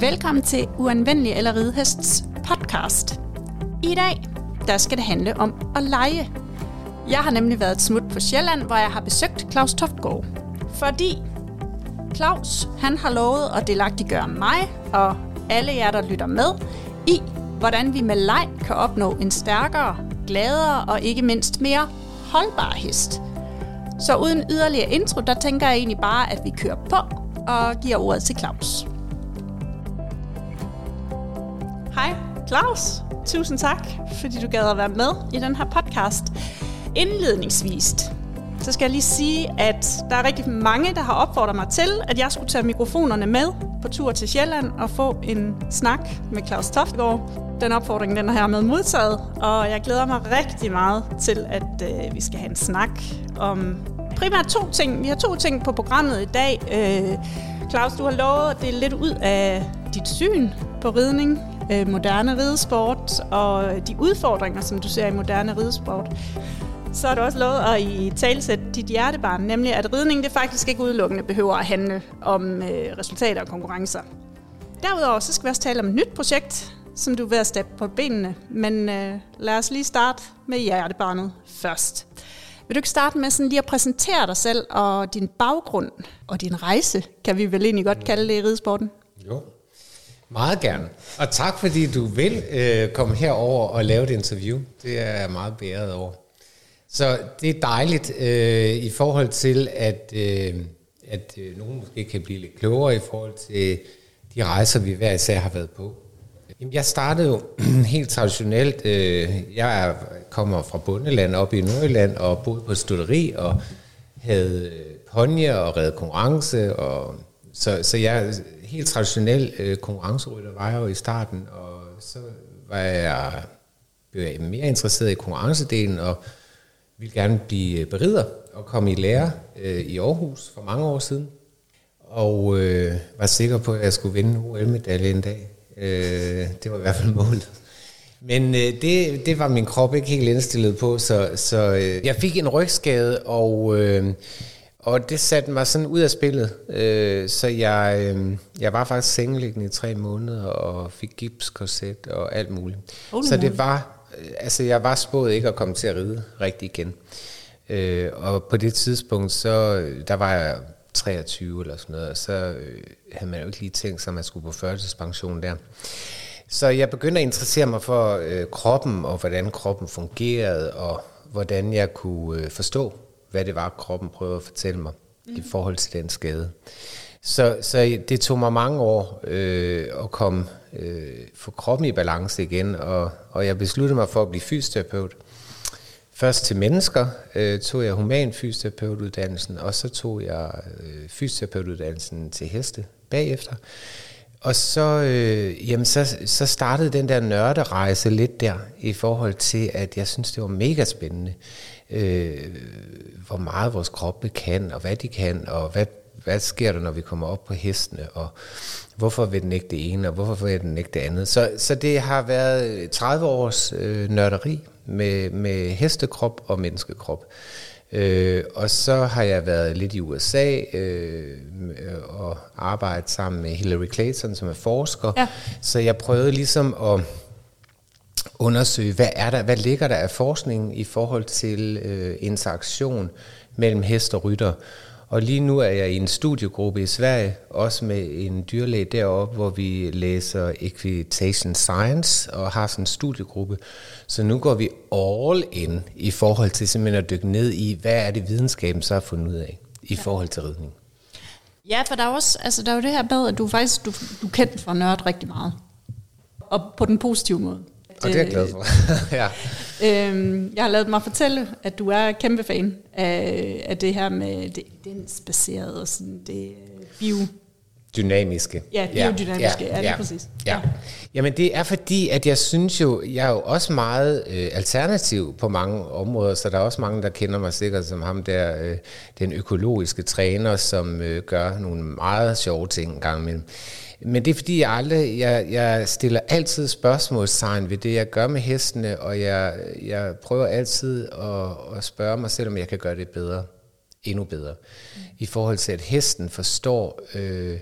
Velkommen til Uanvendelig eller Ridehests podcast. I dag, der skal det handle om at lege. Jeg har nemlig været et smut på Sjælland, hvor jeg har besøgt Claus Toftgaard. Fordi Claus, han har lovet at delagtiggøre mig og alle jer, der lytter med, i hvordan vi med leg kan opnå en stærkere, gladere og ikke mindst mere holdbar hest. Så uden yderligere intro, der tænker jeg egentlig bare, at vi kører på og giver ordet til Claus. Claus, tusind tak, fordi du gad at være med i den her podcast. Indledningsvis, så skal jeg lige sige, at der er rigtig mange, der har opfordret mig til, at jeg skulle tage mikrofonerne med på tur til Sjælland og få en snak med Claus Toftgaard. Den opfordring den har jeg med modtaget, og jeg glæder mig rigtig meget til, at øh, vi skal have en snak om primært to ting. Vi har to ting på programmet i dag. Øh, Claus, du har lovet at dele lidt ud af dit syn på ridning, øh, moderne ridesport og de udfordringer, som du ser i moderne ridesport. Så har du også lovet at i talsætte dit hjertebarn, nemlig at ridning det faktisk ikke udelukkende behøver at handle om øh, resultater og konkurrencer. Derudover så skal vi også tale om et nyt projekt, som du er ved at steppe på benene. Men øh, lad os lige starte med hjertebarnet først. Vil du ikke starte med sådan lige at præsentere dig selv og din baggrund og din rejse, kan vi vel egentlig godt kalde det i ridesporten? Jo, meget gerne. Og tak fordi du vil øh, komme herover og lave et interview. Det er jeg meget bæret over. Så det er dejligt øh, i forhold til, at, øh, at øh, nogen måske kan blive lidt klogere i forhold til de rejser, vi hver især har været på. Jamen, jeg startede jo helt traditionelt. Øh, jeg er, kommer fra Bundeland op i Nordjylland og boede på et studeri og havde øh, ponje og redde konkurrence. Og, så, så jeg helt traditionel øh, konkurrencerytter var jeg jo i starten, og så var jeg, blev jeg mere interesseret i konkurrencedelen og ville gerne blive øh, berider og komme i lære øh, i Aarhus for mange år siden. Og øh, var sikker på, at jeg skulle vinde OL-medalje en dag. Øh, det var i hvert fald målet. Men øh, det, det var min krop ikke helt indstillet på, så, så øh, jeg fik en rygskade, og, øh, og det satte mig sådan ud af spillet. Øh, så jeg, øh, jeg var faktisk sengeliggende i tre måneder, og fik gips, korset og alt muligt. Oh, så det var, øh, altså jeg var spået ikke at komme til at ride rigtig igen. Øh, og på det tidspunkt, så der var jeg 23 eller sådan noget, og så øh, havde man jo ikke lige tænkt sig, at man skulle på førtidspension der. Så jeg begyndte at interessere mig for øh, kroppen, og hvordan kroppen fungerede, og hvordan jeg kunne øh, forstå, hvad det var, kroppen prøvede at fortælle mig mm. i forhold til den skade. Så, så det tog mig mange år øh, at komme øh, få kroppen i balance igen, og, og jeg besluttede mig for at blive fysioterapeut. Først til mennesker øh, tog jeg human fysioterapeutuddannelsen, og så tog jeg øh, fysioterapeutuddannelsen til heste bagefter. Og så, øh, jamen så, så startede den der nørderejse lidt der, i forhold til, at jeg synes, det var mega spændende, øh, hvor meget vores kroppe kan, og hvad de kan, og hvad, hvad sker der, når vi kommer op på hestene, og hvorfor vil den ikke det ene, og hvorfor vil den ikke det andet. Så, så det har været 30 års øh, nørderi med, med hestekrop og menneskekrop. Øh, og så har jeg været lidt i USA øh, og arbejdet sammen med Hillary Clayton, som er forsker. Ja. Så jeg prøvede ligesom at undersøge, hvad er der, hvad ligger der af forskning i forhold til øh, interaktion mellem hest og rytter. Og lige nu er jeg i en studiegruppe i Sverige, også med en dyrlæge deroppe, hvor vi læser Equitation Science og har sådan en studiegruppe. Så nu går vi all in i forhold til simpelthen at dykke ned i, hvad er det videnskaben så har fundet ud af i ja. forhold til ridning. Ja, for der er, også, altså, der er jo det her med, at du faktisk du, du kendt for nørd rigtig meget. Og på den positive måde. Og det er jeg glad for. ja. øhm, jeg har lavet mig fortælle, at du er kæmpe fan af, af det her med det evidensbaseret og sådan det bio dynamiske. Ja, biodynamiske, ja, ja, ja, ja præcis. Ja. ja. Jamen det er fordi, at jeg synes jo, jeg er jo også meget øh, alternativ på mange områder, så der er også mange, der kender mig sikkert som ham der, øh, den økologiske træner, som øh, gør nogle meget sjove ting en gang imellem. Men det er fordi, jeg aldrig, jeg, jeg stiller altid spørgsmålstegn ved det, jeg gør med hestene, og jeg, jeg prøver altid at, at spørge mig selv, om jeg kan gøre det bedre, endnu bedre, mm. i forhold til, at hesten forstår øh,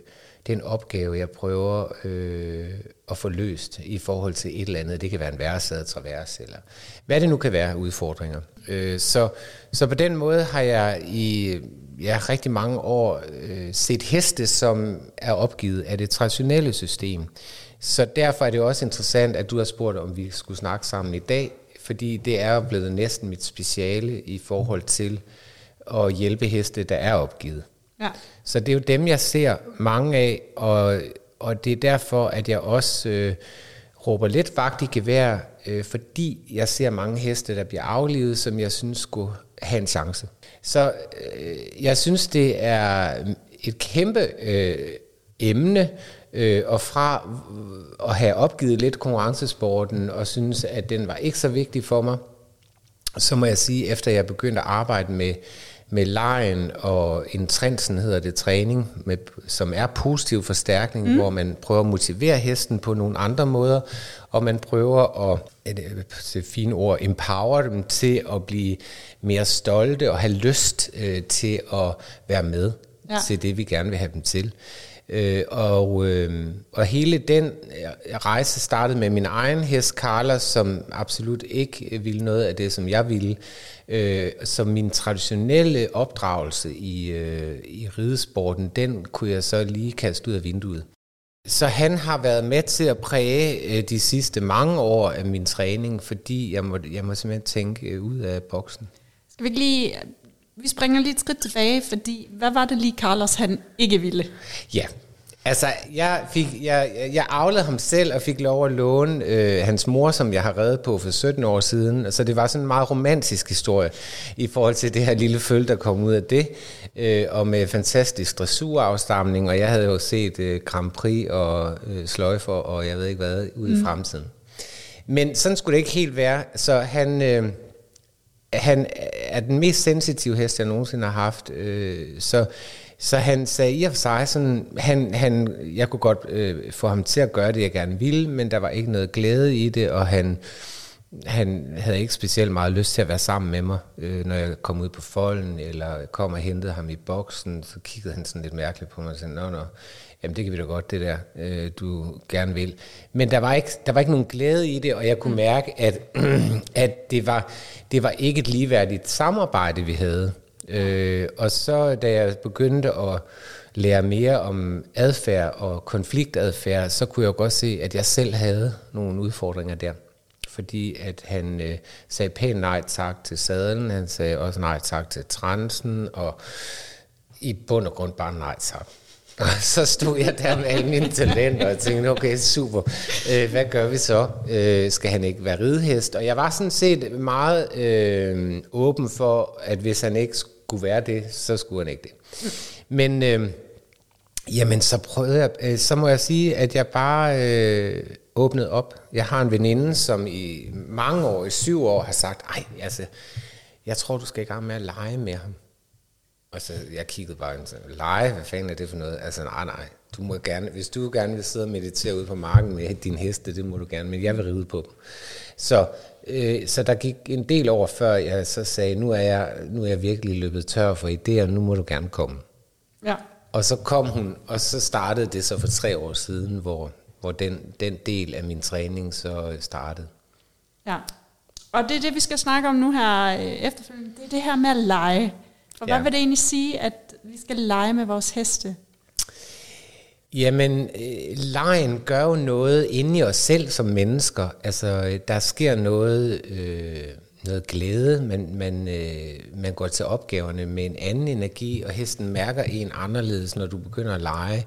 det er en opgave, jeg prøver øh, at få løst i forhold til et eller andet. Det kan være en værsad, travers, eller hvad det nu kan være udfordringer. Øh, så, så på den måde har jeg i ja, rigtig mange år øh, set heste, som er opgivet af det traditionelle system. Så derfor er det også interessant, at du har spurgt, om vi skulle snakke sammen i dag, fordi det er blevet næsten mit speciale i forhold til at hjælpe heste, der er opgivet. Ja. Så det er jo dem, jeg ser mange af, og, og det er derfor, at jeg også øh, råber lidt vagt i gevær, øh, fordi jeg ser mange heste, der bliver aflivet, som jeg synes skulle have en chance. Så øh, jeg synes, det er mm, et kæmpe øh, emne, øh, og fra øh, at have opgivet lidt konkurrencesporten, og synes, at den var ikke så vigtig for mig, så må jeg sige, efter jeg begyndte at arbejde med med lejen og intrinsen hedder det træning, med, som er positiv forstærkning, mm. hvor man prøver at motivere hesten på nogle andre måder, og man prøver at, det fine ord, empower dem til at blive mere stolte og have lyst øh, til at være med ja. til det, vi gerne vil have dem til. Øh, og, øh, og hele den øh, rejse startede med min egen hest, Carla, som absolut ikke øh, ville noget af det, som jeg ville. Øh, så min traditionelle opdragelse i, øh, i ridesporten, den kunne jeg så lige kaste ud af vinduet. Så han har været med til at præge øh, de sidste mange år af min træning, fordi jeg må, jeg må simpelthen tænke øh, ud af boksen. Skal vi ikke lige vi springer lige et skridt tilbage, fordi hvad var det lige, Carlos han ikke ville? Ja, Altså, jeg, fik, jeg, jeg aflede ham selv og fik lov at låne øh, hans mor, som jeg har reddet på for 17 år siden. Så det var sådan en meget romantisk historie i forhold til det her lille følge, der kom ud af det. Øh, og med fantastisk dressurafstamning, og jeg havde jo set øh, Grand Prix og øh, sløjfer, og jeg ved ikke hvad, ude mm. i fremtiden. Men sådan skulle det ikke helt være. Så han... Øh, han er den mest sensitive hest, jeg nogensinde har haft. Øh, så så han sagde i og for sig, sådan, han, han, jeg kunne godt øh, få ham til at gøre det, jeg gerne ville, men der var ikke noget glæde i det, og han, han havde ikke specielt meget lyst til at være sammen med mig, øh, når jeg kom ud på folden, eller kom og hentede ham i boksen, så kiggede han sådan lidt mærkeligt på mig og sagde, nå, nå, jamen det kan vi da godt, det der, øh, du gerne vil. Men der var, ikke, der var ikke nogen glæde i det, og jeg kunne mm. mærke, at, at det, var, det var ikke et ligeværdigt samarbejde, vi havde. Øh, og så da jeg begyndte at lære mere om adfærd og konfliktadfærd, så kunne jeg jo godt se, at jeg selv havde nogle udfordringer der. Fordi at han øh, sagde pænt nej tak til sadlen, han sagde også nej tak til transen, og i bund og grund bare nej tak. Og så stod jeg der med alle mine talenter og tænkte, okay, super, øh, hvad gør vi så? Øh, skal han ikke være ridehest? Og jeg var sådan set meget øh, åben for, at hvis han ikke skulle være det, så skulle han ikke det. Men øh, jamen, så prøvede jeg, øh, så må jeg sige, at jeg bare øh, åbnede op. Jeg har en veninde, som i mange år, i syv år, har sagt, ej, altså, jeg tror, du skal i gang med at lege med ham. Og så jeg kiggede bare og sagde, lege, hvad fanden er det for noget? Altså, nej, nej, du må gerne, hvis du gerne vil sidde og meditere ude på marken med din heste, det må du gerne, men jeg vil ride på dem. Så Øh, så der gik en del over, før jeg så sagde, nu er jeg, nu er jeg virkelig løbet tør for idéer, nu må du gerne komme. Ja. Og så kom hun, og så startede det så for tre år siden, hvor, hvor den, den del af min træning så startede. Ja, og det er det, vi skal snakke om nu her øh, efterfølgende. Det er det her med at lege. For ja. hvad vil det egentlig sige, at vi skal lege med vores heste? Jamen, øh, lejen gør jo noget inde i os selv som mennesker. Altså, der sker noget, øh, noget glæde, man, man, øh, man går til opgaverne med en anden energi, og hesten mærker en anderledes, når du begynder at lege.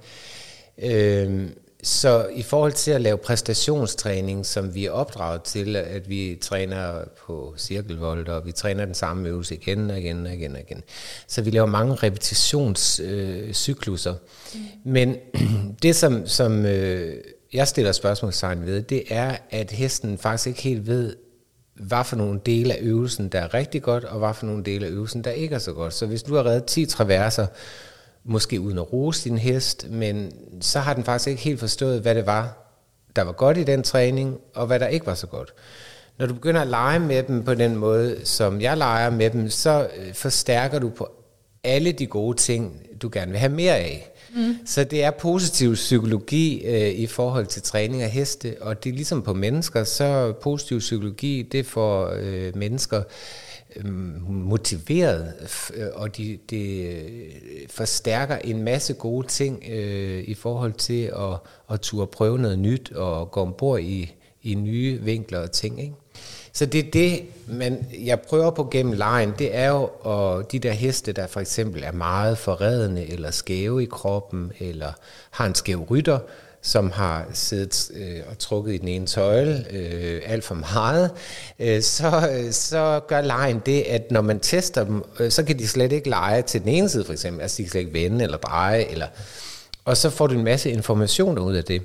Øh, så i forhold til at lave præstationstræning, som vi er opdraget til, at vi træner på cirkelvold, og vi træner den samme øvelse igen og igen og igen og igen. Så vi laver mange repetitionscykluser. Øh, mm. Men det, som, som øh, jeg stiller spørgsmålstegn ved, det er, at hesten faktisk ikke helt ved, hvad for nogle dele af øvelsen, der er rigtig godt, og hvad for nogle dele af øvelsen, der ikke er så godt. Så hvis du har reddet 10 traverser, måske uden at rose din hest, men så har den faktisk ikke helt forstået, hvad det var, der var godt i den træning, og hvad der ikke var så godt. Når du begynder at lege med dem på den måde, som jeg leger med dem, så øh, forstærker du på alle de gode ting, du gerne vil have mere af. Mm. Så det er positiv psykologi øh, i forhold til træning af heste, og det er ligesom på mennesker, så positiv psykologi, det får øh, mennesker øhm, øh, motiveret, og det de forstærker en masse gode ting øh, i forhold til at, at turde prøve noget nyt og gå ombord i, i nye vinkler og ting. Ikke? Så det er det, man, jeg prøver på gennem lejen, det er jo og de der heste, der for eksempel er meget forredende eller skæve i kroppen, eller har en skæv rytter, som har siddet øh, og trukket i den ene tøjle øh, alt for meget, øh, så, øh, så gør lejen det, at når man tester dem, øh, så kan de slet ikke lege til den ene side for eksempel, altså de kan slet ikke vende eller dreje, eller, og så får du en masse information ud af det.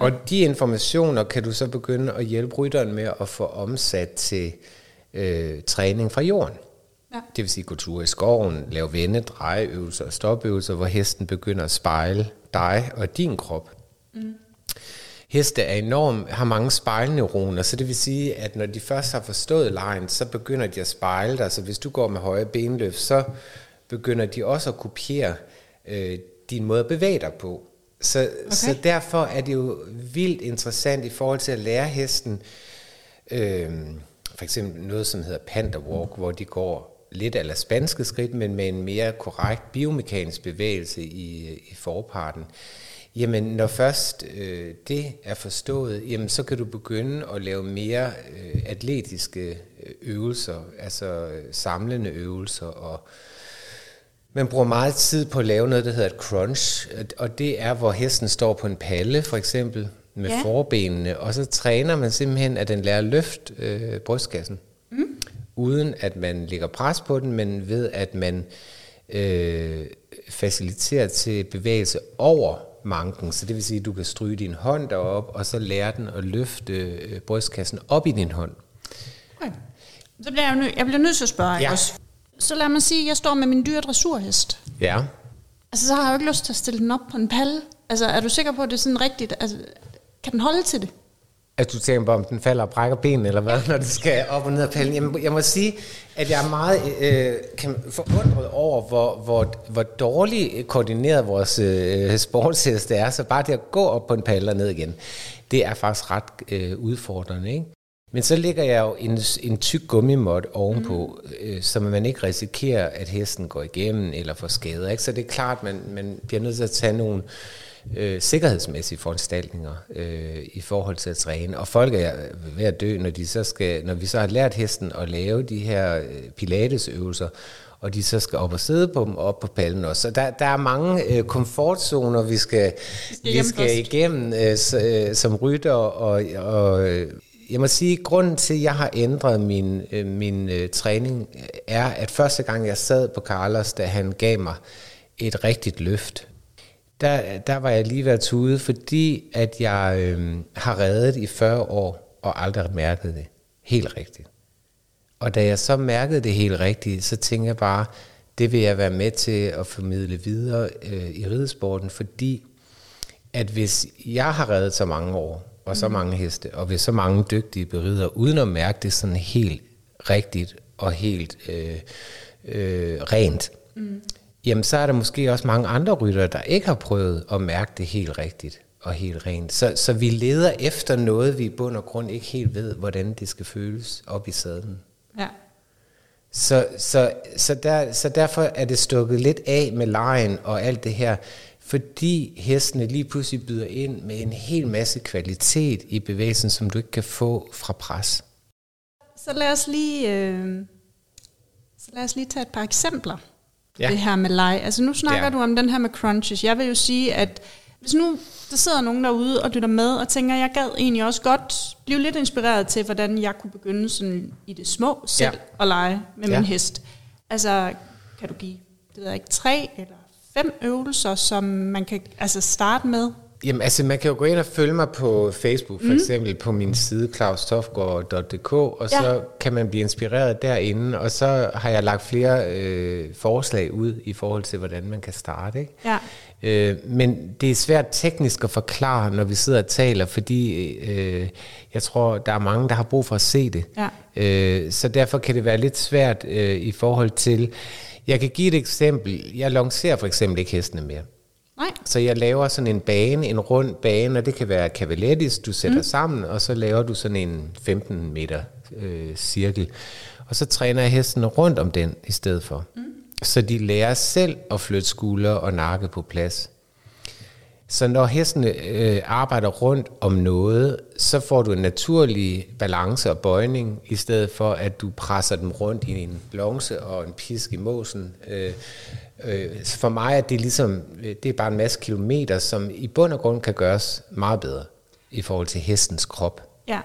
Og de informationer kan du så begynde at hjælpe rytteren med at få omsat til øh, træning fra jorden. Ja. Det vil sige gå tur i skoven, lave vende, drejeøvelser og stopøvelser, hvor hesten begynder at spejle dig og din krop. Mm. Heste er enorm, har mange spejlneuroner, så det vil sige, at når de først har forstået lejen, så begynder de at spejle dig. Så hvis du går med høje benløft, så begynder de også at kopiere øh, din måde at bevæge dig på. Så, okay. så derfor er det jo vildt interessant i forhold til at lære hesten, øh, for eksempel noget, som hedder panda walk, hvor de går lidt af spanske skridt, men med en mere korrekt biomekanisk bevægelse i, i forparten. Jamen, når først øh, det er forstået, jamen, så kan du begynde at lave mere øh, atletiske øh, øvelser, altså øh, samlende øvelser og øh, man bruger meget tid på at lave noget, der hedder et crunch, og det er, hvor hesten står på en palle, for eksempel, med ja. forbenene, og så træner man simpelthen, at den lærer at løfte øh, brystkassen, mm. uden at man lægger pres på den, men ved at man øh, faciliterer til bevægelse over manken. Så det vil sige, at du kan stryge din hånd derop, og så lære den at løfte øh, brystkassen op i din hånd. Okay. Så bliver jeg, nø- jeg bliver nødt til at spørge, ja. også? Så lad mig sige, at jeg står med min dyre dressurhest. Ja. Altså, så har jeg jo ikke lyst til at stille den op på en palle. Altså, er du sikker på, at det er sådan rigtigt? Altså, kan den holde til det? At du tænker på, om den falder og brækker benene, eller hvad, når det skal op og ned af pallen. Jamen, jeg må sige, at jeg er meget øh, kan forundret over, hvor, hvor, hvor dårligt koordineret vores øh, sportshest er. Så bare det at gå op på en palle og ned igen, det er faktisk ret øh, udfordrende, ikke? Men så ligger jeg jo en, en tyk gummimåt ovenpå, mm. øh, så man ikke risikerer, at hesten går igennem eller får skader. Ikke? Så det er klart, at man, man bliver nødt til at tage nogle øh, sikkerhedsmæssige foranstaltninger øh, i forhold til at træne. Og folk er ved at dø, når, de så skal, når vi så har lært hesten at lave de her øh, pilatesøvelser, og de så skal op og sidde på dem, op på pallen også. Så der, der er mange øh, komfortzoner, vi skal, vi skal igennem øh, s, øh, som rytter, og, og øh, jeg må sige, at grunden til, at jeg har ændret min, øh, min øh, træning, er, at første gang jeg sad på Carlos, da han gav mig et rigtigt løft, der, der var jeg lige været ude, fordi at jeg øh, har reddet i 40 år og aldrig mærket det helt rigtigt. Og da jeg så mærkede det helt rigtigt, så tænkte jeg bare, det vil jeg være med til at formidle videre øh, i ridesporten, fordi at hvis jeg har reddet så mange år, og så mange heste, og ved så mange dygtige berider, uden at mærke det sådan helt rigtigt og helt øh, øh, rent, mm. jamen så er der måske også mange andre ryttere, der ikke har prøvet at mærke det helt rigtigt og helt rent. Så, så vi leder efter noget, vi i bund og grund ikke helt ved, hvordan det skal føles op i sadlen. Ja. Så, så, så, der, så derfor er det stukket lidt af med lejen og alt det her fordi hestene lige pludselig byder ind med en hel masse kvalitet i bevægelsen, som du ikke kan få fra pres. Så lad os lige, øh, så lad os lige tage et par eksempler. Ja. Det her med leg. Altså nu snakker ja. du om den her med crunches. Jeg vil jo sige, at hvis nu der sidder nogen derude og lytter med og tænker, jeg gad egentlig også godt blive lidt inspireret til, hvordan jeg kunne begynde sådan i det små selv ja. at lege med ja. min hest. Altså, kan du give, det ved jeg ikke, tre eller fem øvelser, som man kan altså starte med? Jamen altså, man kan jo gå ind og følge mig på Facebook, for mm. eksempel på min side klaustofgård.dk, og ja. så kan man blive inspireret derinde, og så har jeg lagt flere øh, forslag ud i forhold til, hvordan man kan starte. Ikke? Ja. Øh, men det er svært teknisk at forklare, når vi sidder og taler, fordi øh, jeg tror, der er mange, der har brug for at se det. Ja. Øh, så derfor kan det være lidt svært øh, i forhold til Jeg kan give et eksempel. Jeg lancerer for eksempel ikke hestene mere. Nej. Så jeg laver sådan en bane, en rund bane, og det kan være cavalettis, du sætter mm. sammen, og så laver du sådan en 15 meter øh, cirkel. Og så træner jeg hestene rundt om den i stedet for. Mm. Så de lærer selv at flytte skuldre og nakke på plads. Så når hestene øh, arbejder rundt om noget, så får du en naturlig balance og bøjning, i stedet for at du presser dem rundt i en lonce og en pisk i måsen. Øh, øh, så for mig er det ligesom, øh, det er bare en masse kilometer, som i bund og grund kan gøres meget bedre i forhold til hestens krop. Ja,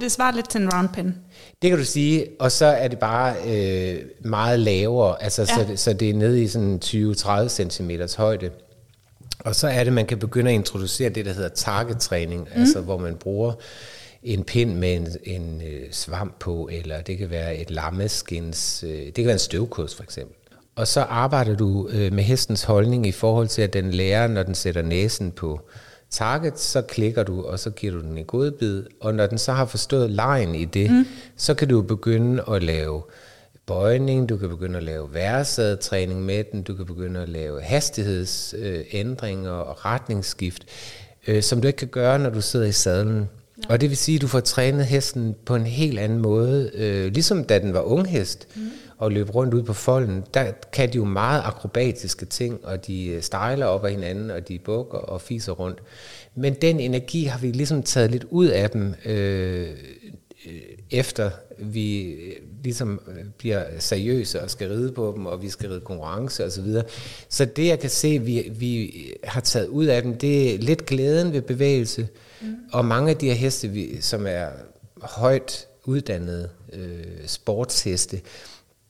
det svarer lidt til en round pin. Det kan du sige, og så er det bare øh, meget lavere, altså ja. så, så det er nede i sådan 20-30 cm højde. Og så er det, man kan begynde at introducere det, der hedder targettræning, mm. altså hvor man bruger en pind med en, en øh, svamp på, eller det kan være et lammeskins, øh, det kan være en støvkost for eksempel. Og så arbejder du øh, med hestens holdning i forhold til, at den lærer, når den sætter næsen på target, så klikker du, og så giver du den en godbid. Og når den så har forstået lejen i det, mm. så kan du begynde at lave bøjning, du kan begynde at lave værsadetræning med den, du kan begynde at lave hastighedsændringer og retningsskift, øh, som du ikke kan gøre, når du sidder i sadlen. Ja. Og det vil sige, at du får trænet hesten på en helt anden måde, øh, ligesom da den var unghest mm. og løb rundt ud på folden, der kan de jo meget akrobatiske ting, og de øh, stejler op ad hinanden, og de bukker og fiser rundt. Men den energi har vi ligesom taget lidt ud af dem, øh, øh efter vi ligesom øh, bliver seriøse og skal ride på dem, og vi skal ride konkurrence osv. Så, videre. så det jeg kan se, vi, vi har taget ud af dem, det er lidt glæden ved bevægelse, mm. og mange af de her heste, vi, som er højt uddannede øh, sportsheste,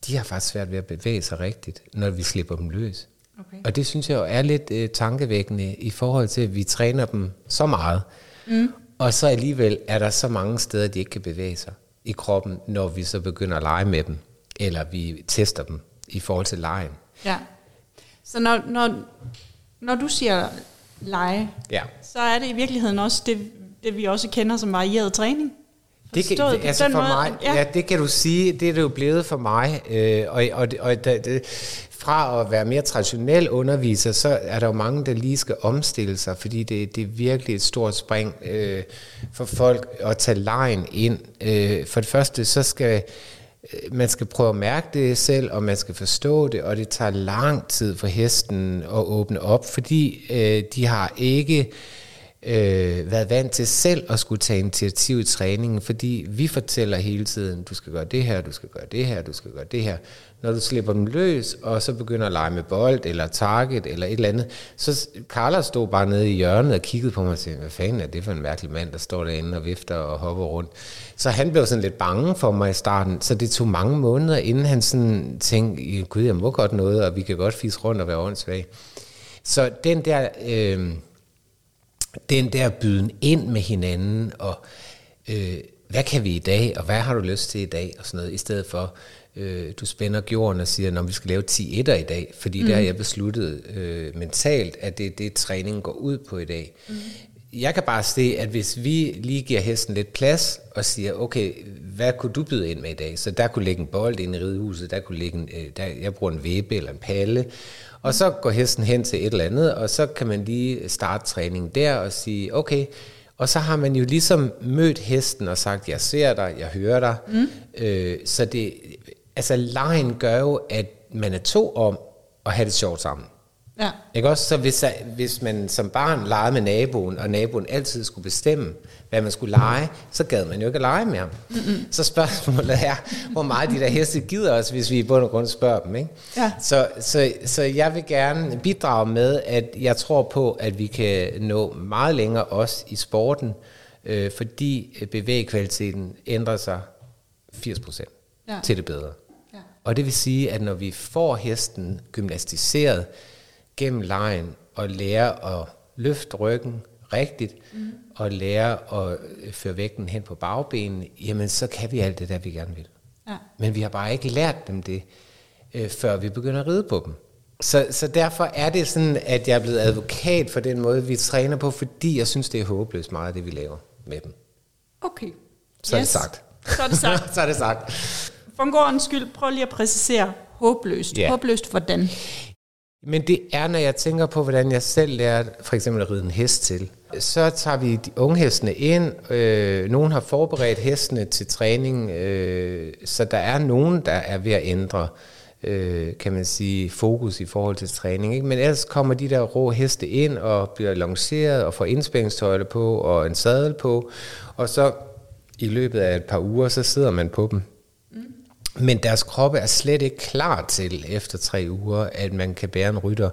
de har faktisk svært ved at bevæge sig rigtigt, når vi slipper dem løs. Okay. Og det synes jeg jo er lidt øh, tankevækkende i forhold til, at vi træner dem så meget, mm. og så alligevel er der så mange steder, de ikke kan bevæge sig i kroppen, når vi så begynder at lege med dem, eller vi tester dem i forhold til lejen. Ja. Så når, når, når du siger lege, ja. så er det i virkeligheden også det, det vi også kender som varieret træning? Det kan, det, altså for måde, mig, ja. ja, det kan du sige, det er det jo blevet for mig, øh, og, og, og det, det, fra at være mere traditionel underviser, så er der jo mange, der lige skal omstille sig, fordi det, det er virkelig et stort spring øh, for folk at tage lejen ind. Øh, for det første, så skal øh, man skal prøve at mærke det selv, og man skal forstå det, og det tager lang tid for hesten at åbne op, fordi øh, de har ikke øh, været vant til selv at skulle tage initiativ i træningen, fordi vi fortæller hele tiden, du skal gøre det her, du skal gøre det her, du skal gøre det her. Når du slipper dem løs, og så begynder at lege med bold, eller target, eller et eller andet, så Carla stod bare nede i hjørnet og kiggede på mig og sagde, hvad fanden er det for en mærkelig mand, der står derinde og vifter og hopper rundt. Så han blev sådan lidt bange for mig i starten, så det tog mange måneder, inden han sådan tænkte, gud, jeg må godt noget, og vi kan godt fise rundt og være åndssvage. Så den der... Øh, den der byden ind med hinanden, og øh, hvad kan vi i dag, og hvad har du lyst til i dag, og sådan noget, i stedet for, øh, du spænder gjorden og siger, når vi skal lave 10 etter i dag, fordi mm. der har jeg besluttet øh, mentalt, at det er det, træningen går ud på i dag. Mm. Jeg kan bare se, at hvis vi lige giver hesten lidt plads, og siger, okay, hvad kunne du byde ind med i dag? Så der kunne ligge en bold ind i ridehuset, der kunne ligge en, øh, der, jeg bruger en væbe eller en palle, og så går hesten hen til et eller andet, og så kan man lige starte træningen der og sige, okay, og så har man jo ligesom mødt hesten og sagt, jeg ser dig, jeg hører dig. Mm. Øh, så det, altså lejen gør jo, at man er to om at have det sjovt sammen. Ja. Ikke også? Så hvis, hvis man som barn legede med naboen, og naboen altid skulle bestemme, hvad man skulle lege, så gad man jo ikke at lege mere. Mm-hmm. Så spørgsmålet er, hvor meget de der heste gider os, hvis vi i bund og grund spørger dem. Ikke? Ja. Så, så, så jeg vil gerne bidrage med, at jeg tror på, at vi kan nå meget længere også i sporten, øh, fordi bevægekvaliteten ændrer sig 80% ja. til det bedre. Og det vil sige, at når vi får hesten gymnastiseret, gennem lejen og lære at løfte ryggen rigtigt, mm. og lære at øh, føre vægten hen på bagbenene, jamen så kan vi alt det der, vi gerne vil. Ja. Men vi har bare ikke lært dem det, øh, før vi begynder at ride på dem. Så, så derfor er det sådan, at jeg er blevet advokat for den måde, vi træner på, fordi jeg synes, det er håbløst meget, det vi laver med dem. Okay. Så yes. er det sagt. Så er det sagt. så er det sagt. For en god ordens skyld, prøv lige at præcisere håbløst. Ja. Håbløst hvordan? Men det er, når jeg tænker på, hvordan jeg selv lærte for eksempel at ride en hest til. Så tager vi de unge hestene ind. Øh, nogen har forberedt hestene til træning, øh, så der er nogen, der er ved at ændre øh, kan man sige, fokus i forhold til træning. Ikke? Men ellers kommer de der rå heste ind og bliver lanceret og får indspændingstøjle på og en sadel på. Og så i løbet af et par uger, så sidder man på dem. Men deres kroppe er slet ikke klar til efter tre uger, at man kan bære en rytter.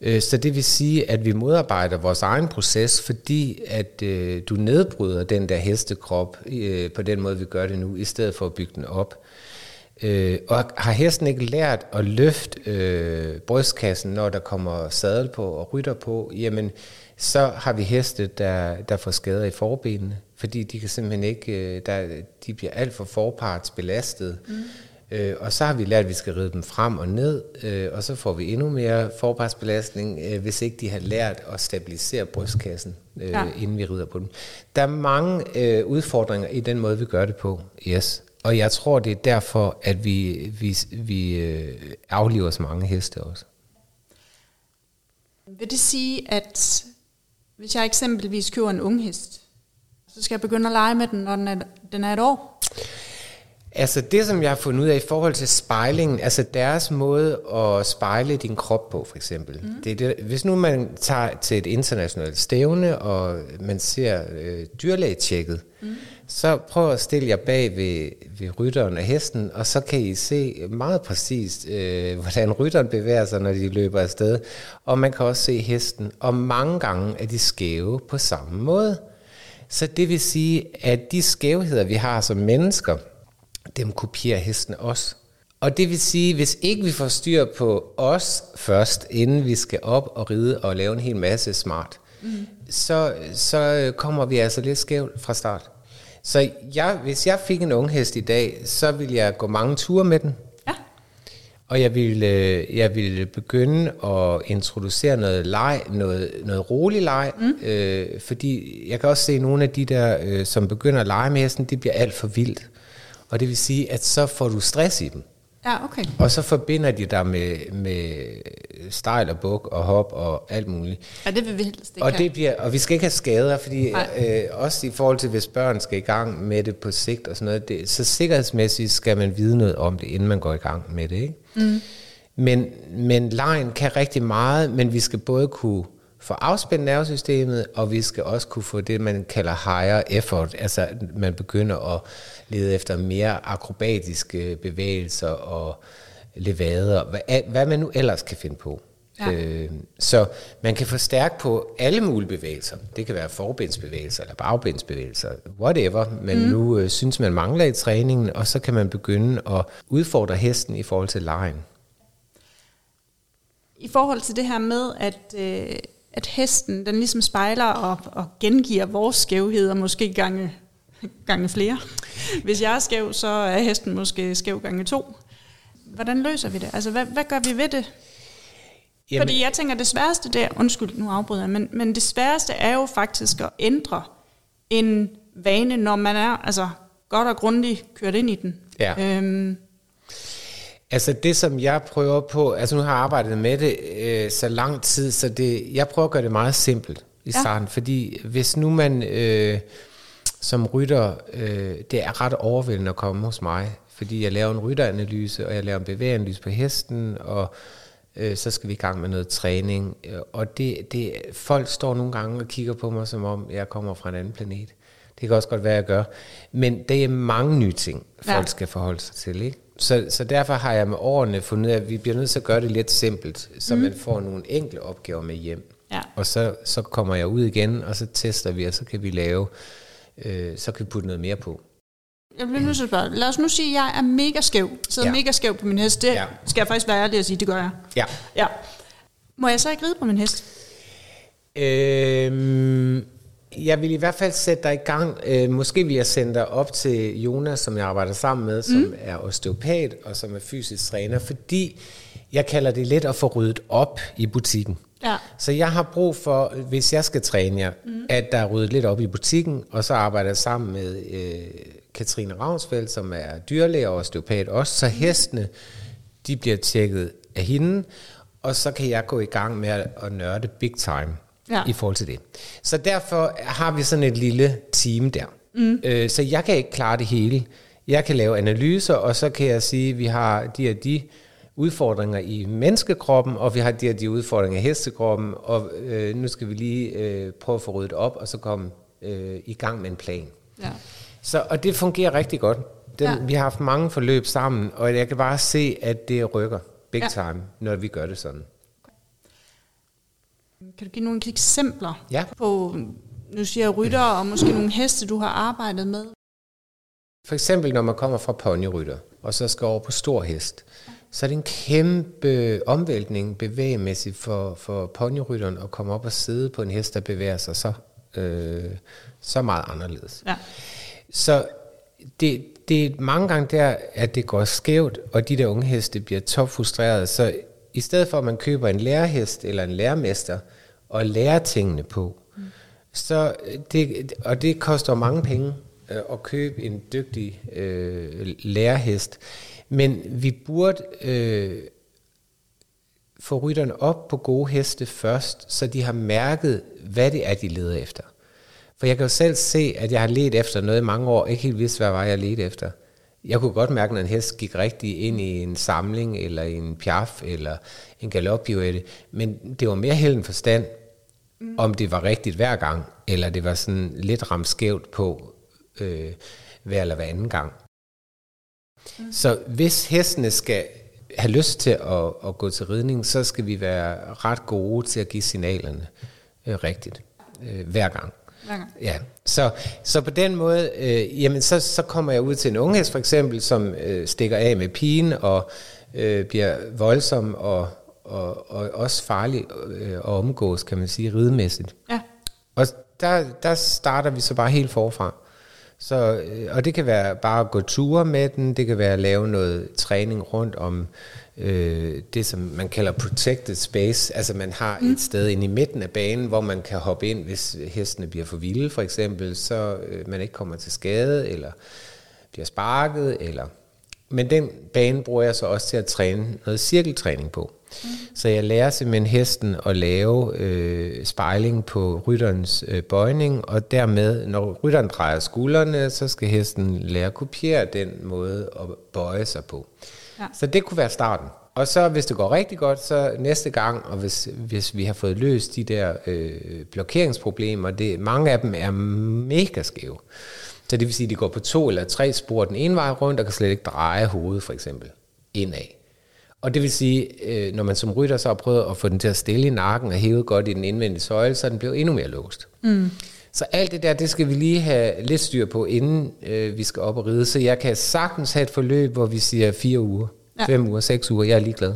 Øh, så det vil sige, at vi modarbejder vores egen proces, fordi at øh, du nedbryder den der hestekrop øh, på den måde, vi gør det nu, i stedet for at bygge den op. Øh, og har hesten ikke lært at løfte øh, brystkassen, når der kommer sadel på og rytter på, jamen så har vi heste, der, der får skader i forbenene, fordi de kan simpelthen ikke, øh, der, de bliver alt for forpartsbelastet. Mm. Øh, og så har vi lært, at vi skal ride dem frem og ned, øh, og så får vi endnu mere forpartsbelastning, øh, hvis ikke de har lært at stabilisere brystkassen, øh, Ja. ja. inden vi rider på dem. Der er mange øh, udfordringer i den måde, vi gør det på, yes. Og jeg tror, det er derfor, at vi, vi, vi øh, afliver så mange heste også. Vil det sige, at hvis jeg eksempelvis køber en unghest, så skal jeg begynde at lege med den, når den er, den er et år? Altså det, som jeg har fundet ud af i forhold til spejlingen, altså deres måde at spejle din krop på, for eksempel. Mm. Det er det, hvis nu man tager til et internationalt stævne, og man ser øh, dyrlægetjekket, mm. så prøv at stille jer bag ved, ved rytteren og hesten, og så kan I se meget præcist, øh, hvordan rytteren bevæger sig, når de løber afsted. Og man kan også se hesten, og mange gange er de skæve på samme måde. Så det vil sige, at de skævheder, vi har som mennesker, dem kopierer hesten også. Og det vil sige, hvis ikke vi får styr på os først, inden vi skal op og ride og lave en hel masse smart, mm. så, så kommer vi altså lidt skævt fra start. Så jeg, hvis jeg fik en ung hest i dag, så ville jeg gå mange ture med den. Og jeg ville, øh, jeg ville begynde at introducere noget leg, noget, noget rolig leg, mm. øh, fordi jeg kan også se, at nogle af de der, øh, som begynder at lege med hesten, det bliver alt for vildt. Og det vil sige, at så får du stress i dem. Ja, okay. Og så forbinder de dig med, med stejl og buk og hop og alt muligt. Ja, det vil vi helst ikke Og, det bliver, og vi skal ikke have skader, fordi Nej. øh, også i forhold til, hvis børn skal i gang med det på sigt og sådan noget, det, så sikkerhedsmæssigt skal man vide noget om det, inden man går i gang med det. Ikke? Mm. Men, men lejen kan rigtig meget, men vi skal både kunne få afspændt nervesystemet, og vi skal også kunne få det, man kalder higher effort, altså at man begynder at lede efter mere akrobatiske bevægelser og levader, hvad, hvad man nu ellers kan finde på. Ja. Øh, så man kan forstærke på alle mulige bevægelser. Det kan være forbindsbevægelser eller bagbindsbevægelser, whatever, men mm. nu øh, synes man mangler i træningen, og så kan man begynde at udfordre hesten i forhold til lejen. I forhold til det her med, at, øh, at hesten den ligesom spejler og, og gengiver vores skævheder, måske gange, gange flere. Hvis jeg er skæv, så er hesten måske skæv gange to. Hvordan løser vi det? Altså, hvad, hvad gør vi ved det? Jamen. Fordi jeg tænker, det sværeste der, undskyld, nu afbryder jeg, men, men det sværeste er jo faktisk at ændre en vane, når man er altså, godt og grundigt kørt ind i den. Ja. Øhm, Altså det, som jeg prøver på, altså nu har jeg arbejdet med det øh, så lang tid, så det, jeg prøver at gøre det meget simpelt i Ja. starten, fordi hvis nu man øh, som rytter, øh, det er ret overvældende at komme hos mig, fordi jeg laver en rytteranalyse, og jeg laver en bevægeanalyse på hesten, og øh, så skal vi i gang med noget træning, øh, og det, det, folk står nogle gange og kigger på mig, som om jeg kommer fra en anden planet. Det kan også godt være, jeg gør. Men det er mange nye ting, folk ja. skal forholde sig til. Ikke? Så, så derfor har jeg med årene fundet ud af, at vi bliver nødt til at gøre det lidt simpelt, så mm. man får nogle enkle opgaver med hjem. Ja. Og så, så kommer jeg ud igen, og så tester vi, og så kan vi lave, øh, så kan vi putte noget mere på. Jeg bliver nødt til at spørge. Lad os nu sige, at jeg er mega skæv. Så ja. Ja. mega skæv på min hest. Det. Ja. skal jeg faktisk være ærlig at sige, det gør jeg. Ja. Ja. Må jeg så ikke ride på min hest? Øhm, jeg vil i hvert fald sætte dig i gang. Øh, måske vil jeg sende dig op til Jonas, som jeg arbejder sammen med, som mm. er osteopat og som er fysisk træner, fordi jeg kalder det lidt at få ryddet op i butikken. Ja. Så jeg har brug for, hvis jeg skal træne jer, mm. at der er ryddet lidt op i butikken, og så arbejder jeg sammen med øh, Katrine Ravnsfeldt, som er dyrlæge og osteopat også, så hestene, de bliver tjekket af hende, og så kan jeg gå i gang med at, at nørde big time ja. i forhold til det. Så derfor har vi sådan et lille team der. Mm. Øh, så jeg kan ikke klare det hele. Jeg kan lave analyser, og så kan jeg sige, at vi har de og de udfordringer i menneskekroppen, og vi har de her de udfordringer i hestekroppen, og øh, nu skal vi lige øh, prøve at få ryddet op, og så komme øh, i gang med en plan. Ja. Så, og det fungerer rigtig godt. Den, ja. Vi har haft mange forløb sammen, og jeg kan bare se, at det rykker big ja. time, når vi gør det sådan. Kan du give nogle eksempler ja. på, nu siger jeg rytter, og måske nogle heste, du har arbejdet med? For eksempel, når man kommer fra ponyrytter, og så skal over på stor hest, så er det en kæmpe omvæltning bevægemæssigt for, for ponyrytteren at komme op og sidde på en hest, der bevæger sig så, øh, så meget anderledes. Ja. Så det, det er mange gange der, at det går skævt, og de der unge heste bliver topfrustrerede. Så i stedet for, at man køber en lærerhest eller en lærermester og lærer tingene på, mm. så det, og det koster mange penge øh, at købe en dygtig øh, lærerhest, men vi burde øh, få rytterne op på gode heste først, så de har mærket, hvad det er, de leder efter. For jeg kan jo selv se, at jeg har let efter noget i mange år, ikke helt vidste, hvad var jeg ledte efter. Jeg kunne godt mærke, når en hest gik rigtig ind i en samling, eller en piaf, eller en galoppirouette, men det var mere held forstand, mm. om det var rigtigt hver gang, eller det var sådan lidt ramt skævt på øh, hver eller hver anden gang. Mm. Så hvis hestene skal have lyst til at, at gå til ridning, så skal vi være ret gode til at give signalerne øh, rigtigt øh, hver gang. Ja, så, så på den måde, øh, jamen så, så kommer jeg ud til en unghest for eksempel, som øh, stikker af med pigen og øh, bliver voldsom og, og, og også farlig øh, at omgås, kan man sige, ridemæssigt. Ja. Og der, der starter vi så bare helt forfra. Så, øh, og det kan være bare at gå ture med den, det kan være at lave noget træning rundt om øh, det, som man kalder protected space. Altså man har mm. et sted inde i midten af banen, hvor man kan hoppe ind, hvis hestene bliver for vilde for eksempel, så øh, man ikke kommer til skade, eller bliver sparket, eller... Men den bane bruger jeg så også til at træne noget cirkeltræning på. Mm. Så jeg lærer simpelthen hesten at lave øh, spejling på rytterens øh, bøjning, og dermed, når rytteren drejer skuldrene, så skal hesten lære at kopiere den måde at bøje sig på. Ja. Så det kunne være starten. Og så hvis det går rigtig godt, så næste gang, og hvis, hvis vi har fået løst de der øh, blokeringsproblemer, det, mange af dem er mega skæve. Så det vil sige, at de går på to eller tre spor den ene vej rundt, og kan slet ikke dreje hovedet for eksempel indad. Og det vil sige, øh, når man som rytter så har prøvet at få den til at stille i nakken og hæve godt i den indvendige søjle, så er den blevet endnu mere låst. Mm. Så alt det der, det skal vi lige have lidt styr på, inden øh, vi skal op og ride. Så jeg kan sagtens have et forløb, hvor vi siger fire uger, ja. fem uger, seks uger, jeg er ligeglad.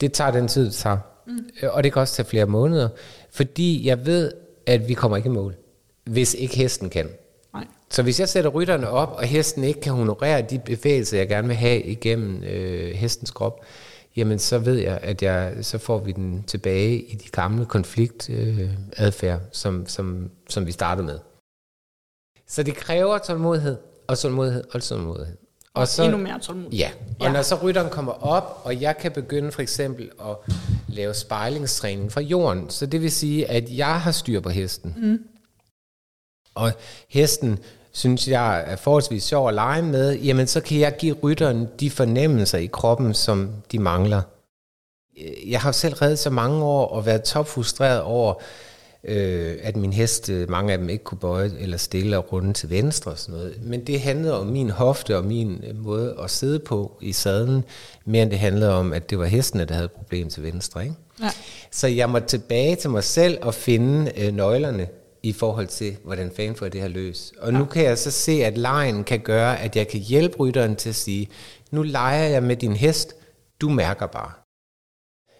Det tager den tid, det tager. Mm. Øh, og det kan også tage flere måneder, fordi jeg ved, at vi kommer ikke i mål, hvis ikke hesten kan. Nej. Så hvis jeg sætter rytterne op, og hesten ikke kan honorere de bevægelser, jeg gerne vil have igennem øh, hestens krop, jamen så ved jeg, at jeg, så får vi den tilbage i de gamle konfliktadfærd, øh, som, som, som vi startede med. Så det kræver tålmodighed, og tålmodighed, og tålmodighed. Og, og så, endnu mere tålmodighed. Ja, og ja. når så rytteren kommer op, og jeg kan begynde for eksempel at lave spejlingstræning fra jorden, så det vil sige, at jeg har styr på hesten. Mm. Og hesten synes jeg er forholdsvis sjov at lege med, jamen så kan jeg give rytteren de fornemmelser i kroppen, som de mangler. Jeg har selv reddet så mange år og været topfrustreret over, øh, at min hest, mange af dem ikke kunne bøje eller stille og runde til venstre og sådan noget. Men det handlede om min hofte og min måde at sidde på i sadlen, mere end det handlede om, at det var hestene, der havde problem til venstre. Ikke? Ja. Så jeg måtte tilbage til mig selv og finde øh, nøglerne i forhold til, hvordan fanden får det her løs. Og ja. nu kan jeg så se, at lejen kan gøre, at jeg kan hjælpe rytteren til at sige, nu leger jeg med din hest, du mærker bare.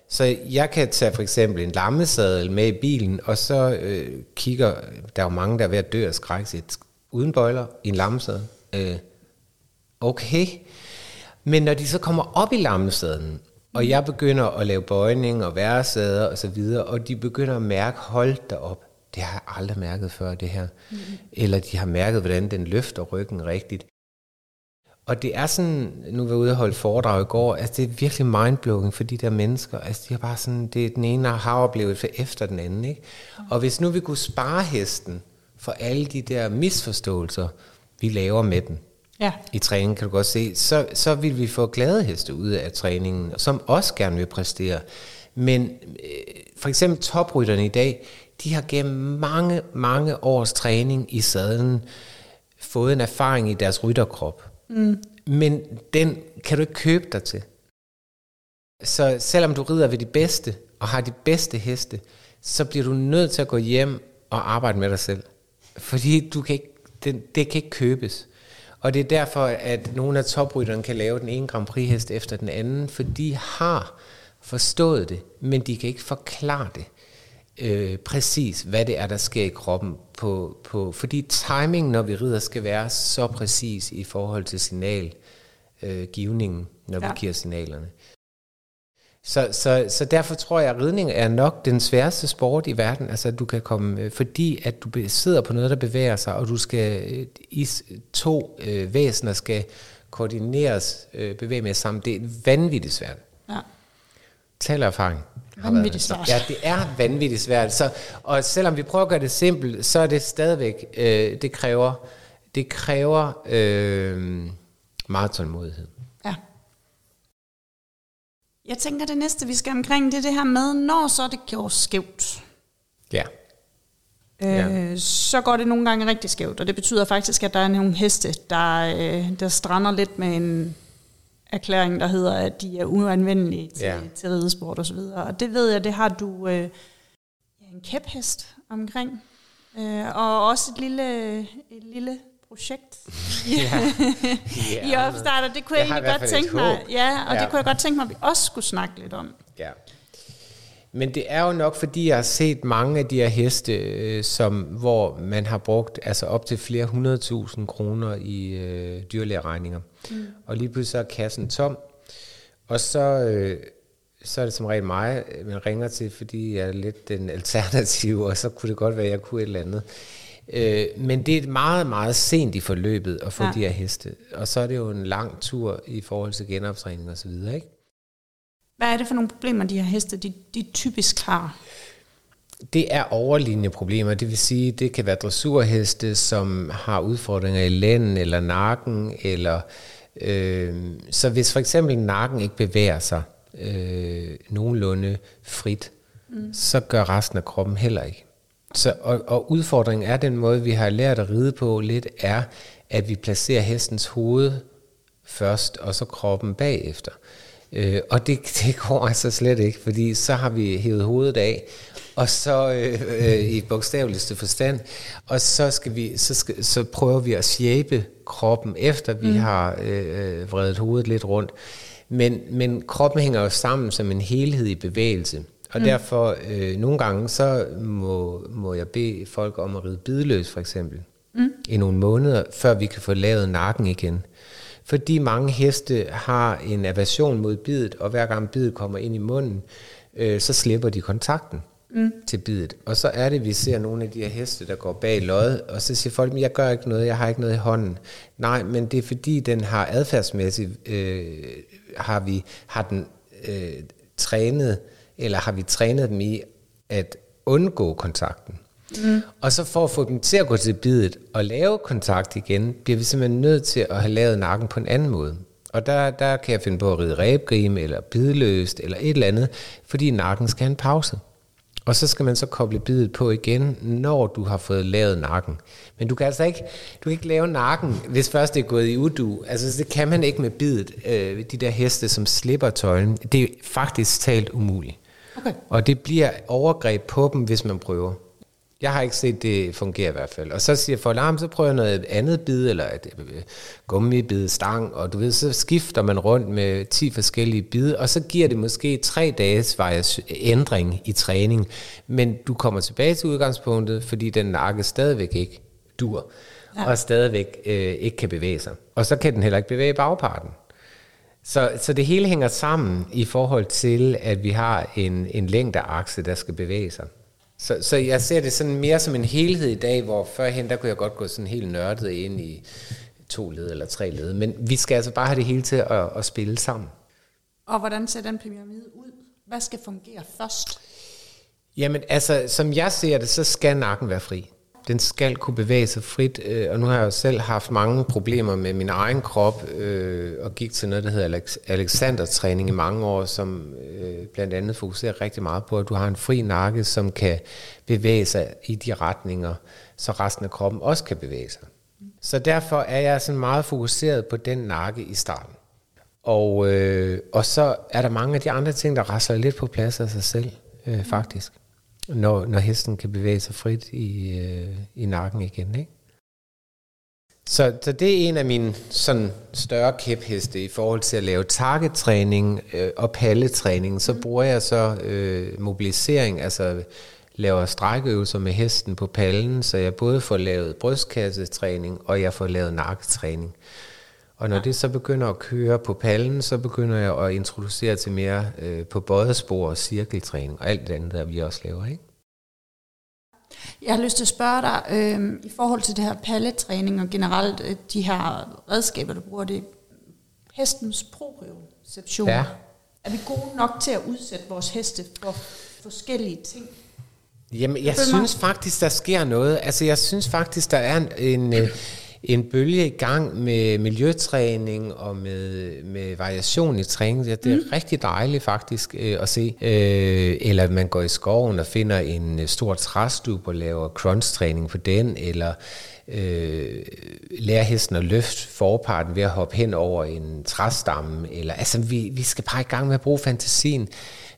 Så jeg kan tage for eksempel en lammesadel med i bilen, og så øh, kigger, der er jo mange, der er ved at dø af skræk, uden bøjler i en lammesadel. Øh, okay. Men når de så kommer op i lammesadlen, og jeg begynder at lave bøjning og væresader og så videre, og de begynder at mærke, hold derop, det har jeg aldrig mærket før det her. Mm. Eller de har mærket, hvordan den løfter ryggen rigtigt. Og det er sådan, nu var jeg ude og holde foredrag i går, altså det er virkelig mindblowing for de der mennesker. Altså de har bare sådan, det er den ene har oplevet efter den anden. Ikke? Og hvis nu vi kunne spare hesten for alle de der misforståelser, vi laver med dem, Ja. i træningen, kan du godt se, så, så vil vi få glade heste ud af træningen, som også gerne vil præstere. Men øh, for eksempel toprytterne i dag, de har gennem mange, mange års træning i sadlen fået en erfaring i deres rytterkrop. Mm. Men den kan du ikke købe dig til. Så selvom du rider ved de bedste, og har de bedste heste, så bliver du nødt til at gå hjem og arbejde med dig selv. Fordi du kan ikke, det, det kan ikke købes. Og det er derfor, at nogle af toprytterne kan lave den ene Grand Prix hest efter den anden, for de har forstået det, men de kan ikke forklare det øh, præcis, hvad det er, der sker i kroppen. På, på, fordi timing, når vi rider, skal være så præcis i forhold til signalgivningen, øh, når ja. vi giver signalerne. Så, så, så derfor tror jeg, at ridning er nok den sværeste sport i verden. Altså, du kan komme, øh, fordi at du sidder på noget, der bevæger sig, og du skal øh, i to øh, væsener skal koordineres, øh, bevæge med sammen. Det er vanvittigt svært. Ja. Tal erfaring. Vanvittigt svært. Ja, det er vanvittigt svært. Så, og selvom vi prøver at gøre det simpelt, så er det stadigvæk, øh, det kræver, det kræver øh, meget tålmodighed. Ja. Jeg tænker, det næste, vi skal omkring, det er det her med, når så det går skævt. Ja. Øh, Ja. så går det nogle gange rigtig skævt, og det betyder faktisk, at der er nogle heste, der, øh, der strander lidt med en erklæring, der hedder, at de er uanvendelige til, Ja. ja. til ridesport og så videre. Og det ved jeg, det har du øh, ja, en kæphest omkring. Øh, og også et lille, et lille projekt ja. i opstarter. Det kunne jeg, Jeg egentlig godt tænke mig. Ja, og Ja. det kunne jeg godt tænke mig, at vi også skulle snakke lidt om. Ja. Men det er jo nok, fordi jeg har set mange af de her heste, øh, som, hvor man har brugt altså op til flere hundredtusind kroner i øh, dyrlægeregninger. Mm. Og lige pludselig så er kassen tom. Og så, øh, så er det som regel mig, man ringer til, fordi jeg er lidt den alternative, og så kunne det godt være, at jeg kunne et eller andet. Øh, men det er meget, meget sent i forløbet at få Ja. ja. de her heste. Og så er det jo en lang tur i forhold til genoptræning og så videre, ikke? Hvad er det for nogle problemer, de her heste, de, de typisk har? Det er overlignende problemer, det vil sige, det kan være dressurheste, som har udfordringer i lænden eller nakken, eller øh, så hvis for eksempel nakken ikke bevæger sig øh, nogenlunde frit, mm. så gør resten af kroppen heller ikke. Så, og, og udfordringen er den måde, vi har lært at ride på lidt, er, at vi placerer hestens hoved først, og så kroppen bagefter. Øh, og det, det går altså slet ikke, fordi så har vi hævet hovedet af, og så øh, øh, i bogstaveligste forstand, og så, skal vi, så, skal, så prøver vi at shape kroppen, efter vi mm. har øh, øh, vredet hovedet lidt rundt. Men, men kroppen hænger jo sammen som en helhed i bevægelse. Og mm. derfor, øh, nogle gange, så må, må jeg bede folk om at ride bideløs, for eksempel, mm. i nogle måneder, før vi kan få lavet nakken igen. Fordi mange heste har en aversion mod bidet, og hver gang bidet kommer ind i munden, øh, så slipper de kontakten mm. til bidet. Og så er det, vi ser nogle af de her heste, der går bag lod, og så siger folk, "Men jeg gør ikke noget, jeg har ikke noget i hånden. Nej, men det er fordi, den har adfærdsmæssigt, øh, har, vi, har den øh, trænet, eller har vi trænet dem i at undgå kontakten. Mm. Og så for at få dem til at gå til bidet og lave kontakt igen, bliver vi simpelthen nødt til at have lavet nakken på en anden måde. Og der, der kan jeg finde på at ride ræbgrime, eller bidløst, eller et eller andet, fordi nakken skal have en pause. Og så skal man så koble bidet på igen, når du har fået lavet nakken. Men du kan altså ikke, du kan ikke lave nakken, hvis først det er gået i udu. Altså det kan man ikke med bidet, øh, de der heste, som slipper tøjlen. Det er faktisk talt umuligt. Okay. Og det bliver overgreb på dem, hvis man prøver. Jeg har ikke set det fungere i hvert fald. Og så siger folk, "Ah, men så prøver jeg noget andet bid, eller et gummibid, stang, og du ved, så skifter man rundt med 10 forskellige bid, og så giver det måske tre dages ændring i træning. Men du kommer tilbage til udgangspunktet, fordi den nakke stadigvæk ikke dur, ja. og stadigvæk øh, ikke kan bevæge sig. Og så kan den heller ikke bevæge bagparten. Så, så det hele hænger sammen i forhold til, at vi har en, en længdeakse, der skal bevæge sig. Så, så jeg ser det sådan mere som en helhed i dag, hvor førhen, der kunne jeg godt gå sådan helt nørdet ind i to led eller tre led. Men vi skal altså bare have det hele til at, at spille sammen. Og hvordan ser den pyramide ud? Hvad skal fungere først? Jamen altså, som jeg ser det, så skal nakken være fri. Den skal kunne bevæge sig frit, øh, og nu har jeg jo selv haft mange problemer med min egen krop, øh, og gik til noget, der hedder Alexander-træning i mange år, som øh, blandt andet fokuserer rigtig meget på, at du har en fri nakke, som kan bevæge sig i de retninger, så resten af kroppen også kan bevæge sig. Så derfor er jeg sådan meget fokuseret på den nakke i starten. Og, øh, og så er der mange af de andre ting, der rasler lidt på plads af sig selv, øh, faktisk når, når hesten kan bevæge sig frit i, øh, i nakken igen. Ikke? Så, så det er en af mine sådan større kæpheste i forhold til at lave targettræning øh, og palletræning. Så mm. bruger jeg så øh, mobilisering, altså laver strækøvelser med hesten på pallen, så jeg både får lavet brystkassetræning og jeg får lavet nakketræning. Og når ja. det så begynder at køre på pallen, så begynder jeg at introducere til mere øh, på bådespor og cirkeltræning og alt det andet, der vi også laver. Ikke? Jeg har lyst til at spørge dig, øh, i forhold til det her palletræning og generelt øh, de her redskaber, du bruger, det hestens proprioception. Ja. Er vi gode nok til at udsætte vores heste for forskellige ting? Jamen, jeg synes faktisk, der sker noget. Altså, jeg synes faktisk, der er en, en, øh, en bølge i gang med miljøtræning og med, med variation i træning. Ja, det er mm. rigtig dejligt faktisk øh, at se. Øh, eller man går i skoven og finder en øh, stor træstub og laver crunch-træning på den, eller øh, lærer hesten at løfte forparten ved at hoppe hen over en træstamme. Eller, altså, vi, vi skal bare i gang med at bruge fantasien.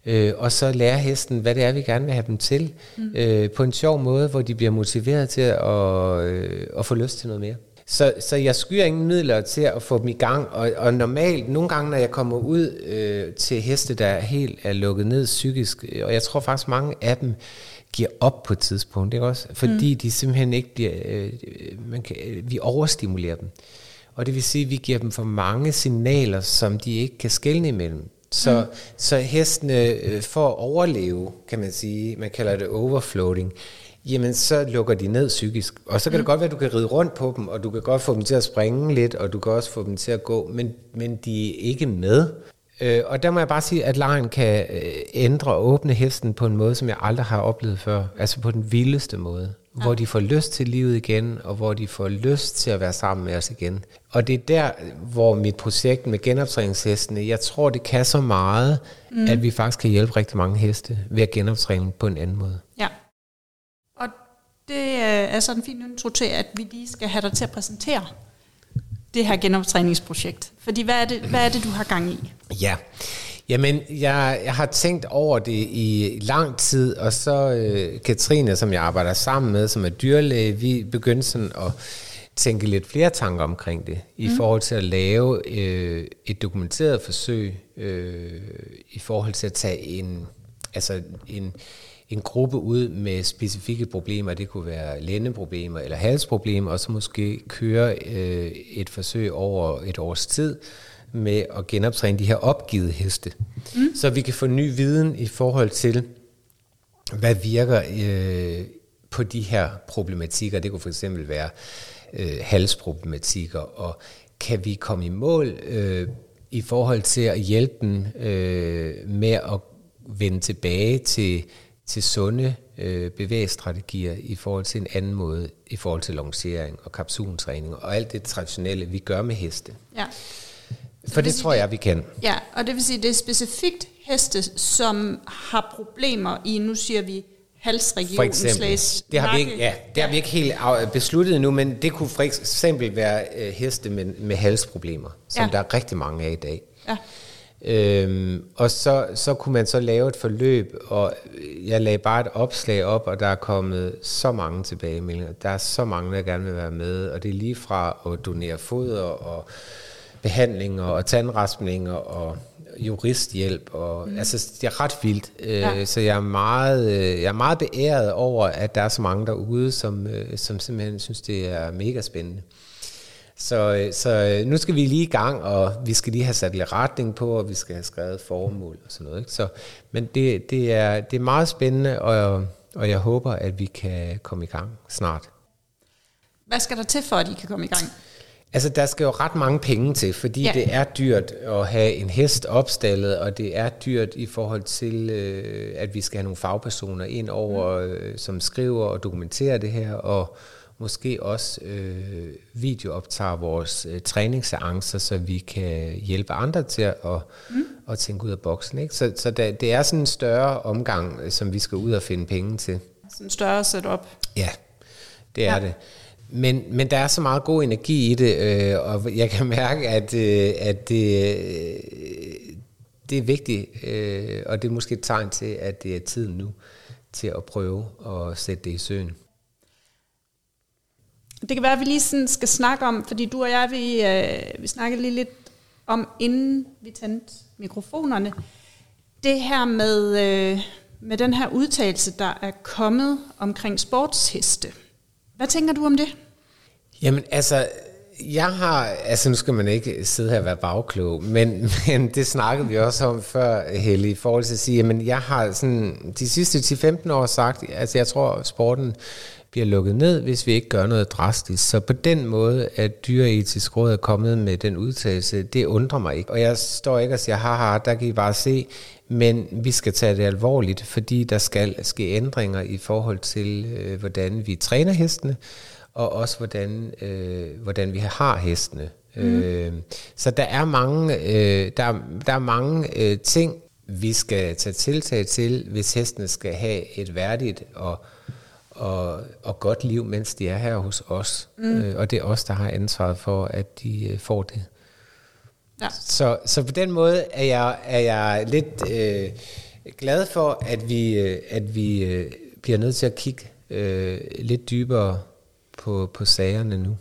Øh, og så lære hesten, hvad det er, vi gerne vil have dem til, mm. øh, på en sjov måde, hvor de bliver motiveret til at, øh, at få lyst til noget mere. Så, så jeg skyer ingen midler til at få dem i gang, og, og normalt, nogle gange, når jeg kommer ud øh, til heste, der helt er lukket ned psykisk, øh, og jeg tror faktisk mange af dem giver op på et tidspunkt, ikke også? Fordi mm. de simpelthen ikke bliver, øh, man kan, vi overstimulerer dem. Og det vil sige, at vi giver dem for mange signaler, som de ikke kan skelne imellem. Så, mm. så hestene øh, for at overleve, kan man sige, man kalder det overfloating, jamen så lukker de ned psykisk. Og så kan mm. det godt være, at du kan ride rundt på dem, og du kan godt få dem til at springe lidt, og du kan også få dem til at gå, men, men de er ikke med. Øh, og der må jeg bare sige, at lejen kan øh, ændre og åbne hesten på en måde, som jeg aldrig har oplevet før. Altså på den vildeste måde. Ja. Hvor de får lyst til livet igen, og hvor de får lyst til at være sammen med os igen. Og det er der, hvor mit projekt med genoptræningshestene, jeg tror, det kan så meget, mm. at vi faktisk kan hjælpe rigtig mange heste ved at genoptræne på en anden måde. Ja. Det er sådan en fin intro til, at vi lige skal have dig til at præsentere det her genoptræningsprojekt. Fordi hvad er det, hvad er det du har gang i? Ja, Jamen, jeg, jeg har tænkt over det i lang tid, og så øh, Katrine, som jeg arbejder sammen med, som er dyrlæge, vi begyndte sådan at tænke lidt flere tanker omkring det, i mm. forhold til at lave øh, et dokumenteret forsøg, øh, i forhold til at tage en, altså en, en gruppe ud med specifikke problemer. Det kunne være lændeproblemer eller halsproblemer, og så måske køre øh, et forsøg over et års tid med at genoptræne de her opgivet heste. Mm. Så vi kan få ny viden i forhold til, hvad virker øh, på de her problematikker. Det kunne for eksempel være øh, halsproblematikker, og kan vi komme i mål øh, i forhold til at hjælpe dem øh, med at vende tilbage til til sunde øh, bevægestrategier i forhold til en anden måde, i forhold til lancering og kapsultræning og alt det traditionelle, vi gør med heste. Ja. For det, det tror jeg, vi kan. Ja, og det vil sige, det er specifikt heste, som har problemer i, nu siger vi, halsregionen. For eksempel. Det har, vi ikke, ja, det har vi ikke helt besluttet endnu, men det kunne for eksempel være øh, heste med, med halsproblemer, som ja. der er rigtig mange af i dag. Ja. Øhm, og så, så kunne man så lave et forløb, og jeg lagde bare et opslag op, og der er kommet så mange tilbagemeldinger. Der er så mange, der gerne vil være med, og det er lige fra at donere foder og behandlinger og tandraspninger og juristhjælp. Og, mm. Altså, det er ret vildt. Øh, ja. Så jeg er, meget, øh, jeg er meget beæret over, at der er så mange derude, som, øh, som simpelthen synes, det er mega spændende. Så, øh, så øh, nu skal vi lige i gang, og vi skal lige have sat lidt retning på, og vi skal have skrevet formål og sådan noget. Ikke? Så, men det, det, er, det er meget spændende, og, og jeg håber, at vi kan komme i gang snart. Hvad skal der til for, at I kan komme i gang? Altså, der skal jo ret mange penge til, fordi ja. det er dyrt at have en hest opstallet, og det er dyrt i forhold til, øh, at vi skal have nogle fagpersoner ind over, mm. øh, som skriver og dokumenterer det her, og måske også øh, videooptager vores øh, træningsseancer, så vi kan hjælpe andre til at, mm. at tænke ud af boksen. Ikke? Så, så der, det er sådan en større omgang, som vi skal ud og finde penge til. Sådan en større setup. Ja, det er ja. det. Men, men der er så meget god energi i det, øh, og jeg kan mærke, at, øh, at det, øh, det er vigtigt, øh, og det er måske et tegn til, at det er tiden nu til at prøve at sætte det i søen. Det kan være, at vi lige sådan skal snakke om, fordi du og jeg, vi, øh, vi snakkede lige lidt om, inden vi tændte mikrofonerne, det her med, øh, med den her udtalelse, der er kommet omkring sportsheste. Hvad tænker du om det? Jamen altså, jeg har, altså nu skal man ikke sidde her og være bagklog, men, men det snakkede vi også om før, Helle, i forhold til at sige, jamen jeg har sådan de sidste 10-15 år sagt, altså jeg tror, sporten bliver lukket ned, hvis vi ikke gør noget drastisk. Så på den måde, at dyreetisk råd er kommet med den udtalelse, det undrer mig ikke. Og jeg står ikke og siger, haha, der kan I bare se, men vi skal tage det alvorligt, fordi der skal ske ændringer i forhold til, øh, hvordan vi træner hestene, og også hvordan, øh, hvordan vi har hestene. Mm. Øh, så der er mange, øh, der, der er mange øh, ting, vi skal tage tiltag til, hvis hestene skal have et værdigt og, og, og godt liv, mens de er her hos os. Mm. Øh, og det er os, der har ansvaret for, at de øh, får det. Ja. Så, så på den måde er jeg, er jeg lidt øh, glad for, at vi, øh, at vi øh, bliver nødt til at kigge øh, lidt dybere på, på sagerne nu.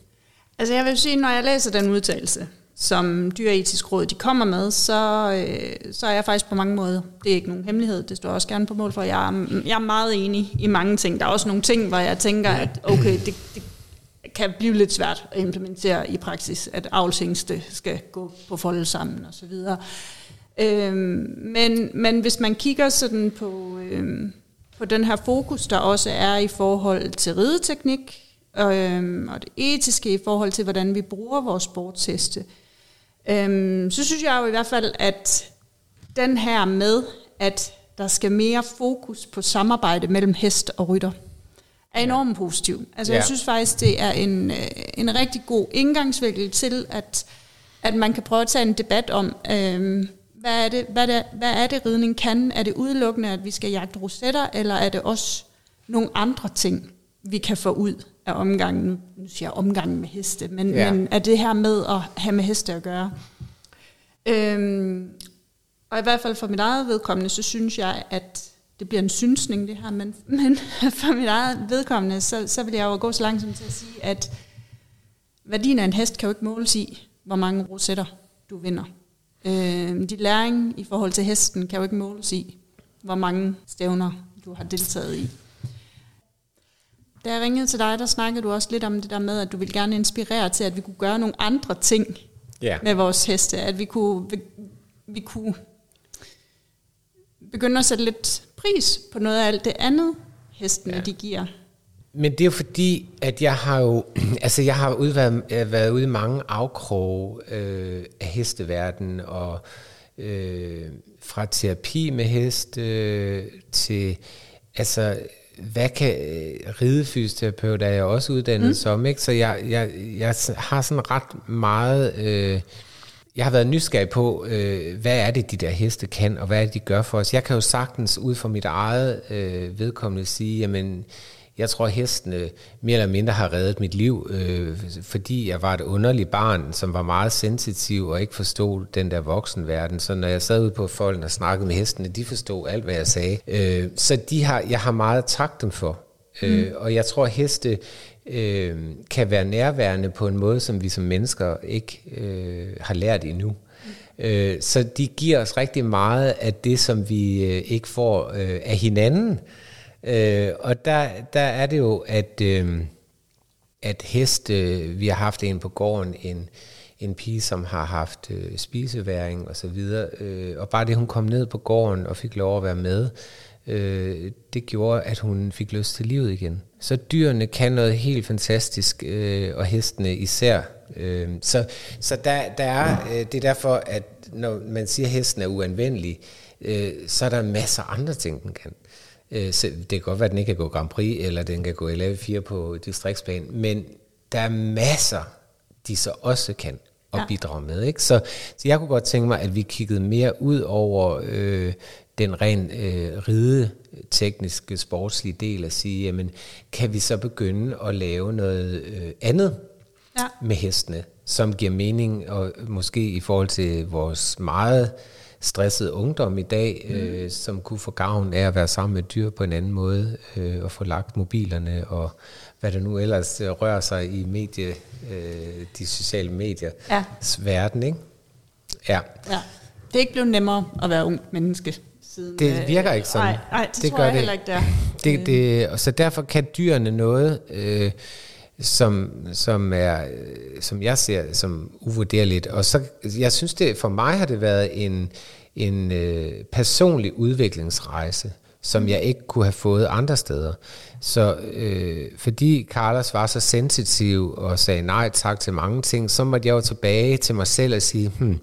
Altså jeg vil sige, når jeg læser den udtalelse, som dyretisk Råd de kommer med, så, øh, så er jeg faktisk på mange måder, det er ikke nogen hemmelighed, det står også gerne på mål for, jeg er, jeg er meget enig i mange ting. Der er også nogle ting, hvor jeg tænker, at okay, det, det kan blive lidt svært at implementere i praksis, at avlshængste skal gå på folde sammen og så videre. Øhm, men, men hvis man kigger sådan på, øhm, på den her fokus, der også er i forhold til rideteknik, øhm, og det etiske i forhold til, hvordan vi bruger vores sportsheste, øhm, så synes jeg jo i hvert fald, at den her med, at der skal mere fokus på samarbejde mellem hest og rytter, er enormt positiv. Altså ja. jeg synes faktisk, det er en, øh, en rigtig god indgangsvinkel til, at, at man kan prøve at tage en debat om, øhm, hvad, er det, hvad, det, hvad er det ridning kan? Er det udelukkende, at vi skal jagte rosetter, eller er det også nogle andre ting, vi kan få ud af omgangen? Nu siger jeg omgangen med heste, men, ja. men er det her med at have med heste at gøre? Øhm, og i hvert fald for mit eget vedkommende, så synes jeg, at det bliver en synsning det her, men, men for mit eget vedkommende, så, så vil jeg jo gå så langsomt til at sige, at værdien af en hest kan jo ikke måles i, hvor mange rosetter du vinder. Øh, dit læring i forhold til hesten kan jo ikke måles i, hvor mange stævner du har deltaget i. Da jeg ringede til dig, der snakkede du også lidt om det der med, at du ville gerne inspirere til, at vi kunne gøre nogle andre ting yeah. med vores heste. At vi kunne, vi, vi kunne begynde at sætte lidt pris på noget af alt det andet, hestene ja. de giver. Men det er jo fordi, at jeg har jo, altså jeg har ude været, været ude i mange afkroge øh, af hesteverden, og øh, fra terapi med hest øh, til, altså hvad kan ridefysioterapeut er jeg også uddannet mm. som, ikke? Så jeg, jeg, jeg har sådan ret meget... Øh, jeg har været nysgerrig på, øh, hvad er det, de der heste kan, og hvad er det, de gør for os. Jeg kan jo sagtens ud fra mit eget øh, vedkommende sige, jamen, jeg tror, at hestene mere eller mindre har reddet mit liv, øh, fordi jeg var et underligt barn, som var meget sensitiv og ikke forstod den der voksenverden. Så når jeg sad ude på folden og snakkede med hestene, de forstod alt, hvad jeg sagde. Øh, så de har, jeg har meget takt dem for. Øh, mm. Øh, og jeg tror, at heste øh, kan være nærværende på en måde, som vi som mennesker ikke øh, har lært endnu. Mm. Øh, så de giver os rigtig meget af det, som vi øh, ikke får øh, af hinanden. Øh, Øh, og der, der er det jo, at, øh, at heste, vi har haft en på gården, en, en pige, som har haft øh, spiseværing og så videre, øh, og bare det, hun kom ned på gården og fik lov at være med, øh, det gjorde, at hun fik lyst til livet igen. Så dyrene kan noget helt fantastisk, øh, og hestene især. Øh, så så der, der er, øh, det er derfor, at når man siger, at hesten er uanvendelig, øh, så er der masser af andre ting, den kan. Øh, det kan godt være, at den ikke kan gå Grand Prix, eller den kan gå lave 4 på distriktsbanen, men der er masser, de så også kan og ja. bidrage med. Ikke? Så, så jeg kunne godt tænke mig, at vi kiggede mere ud over øh, den ren øh, ride tekniske, sportslige del at sige, jamen, kan vi så begynde at lave noget øh, andet ja. med hestene, som giver mening, og måske i forhold til vores meget stressede ungdom i dag, mm. øh, som kunne få gavn af at være sammen med dyr på en anden måde, øh, og få lagt mobilerne og hvad der nu ellers øh, rører sig i medie, øh, de sociale medier ja. verden, ikke? Ja. ja. Det er ikke blevet nemmere at være ung menneske. Siden, det virker ikke sådan. Nej, nej det, det tror gør jeg det. heller ikke, der. Det, det, og så derfor kan dyrene noget, øh, som, som, er, øh, som jeg ser som uvurderligt. Og så, jeg synes, det for mig har det været en, en øh, personlig udviklingsrejse, som jeg ikke kunne have fået andre steder. Så øh, fordi Carlos var så sensitiv og sagde nej tak til mange ting, så måtte jeg jo tilbage til mig selv og sige, hmm,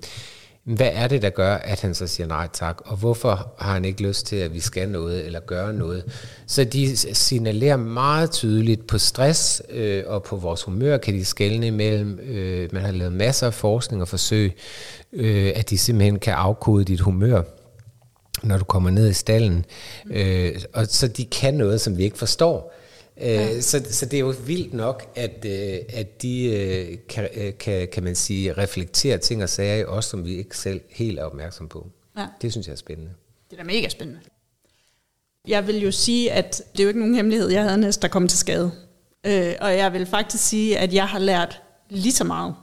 hvad er det, der gør, at han så siger nej tak, og hvorfor har han ikke lyst til, at vi skal noget eller gøre noget? Så de signalerer meget tydeligt på stress øh, og på vores humør, kan de skælne imellem. Øh, man har lavet masser af forskning og forsøg, øh, at de simpelthen kan afkode dit humør når du kommer ned i stallen. Øh, og så de kan noget, som vi ikke forstår. Øh, ja. så, så det er jo vildt nok, at, øh, at de øh, kan, øh, kan, kan man sige, reflektere ting og sager i os, som vi ikke selv helt er opmærksom på. Ja. Det synes jeg er spændende. Det er da mega spændende. Jeg vil jo sige, at det er jo ikke nogen hemmelighed, jeg havde en hest, der kom til skade. Øh, og jeg vil faktisk sige, at jeg har lært lige så meget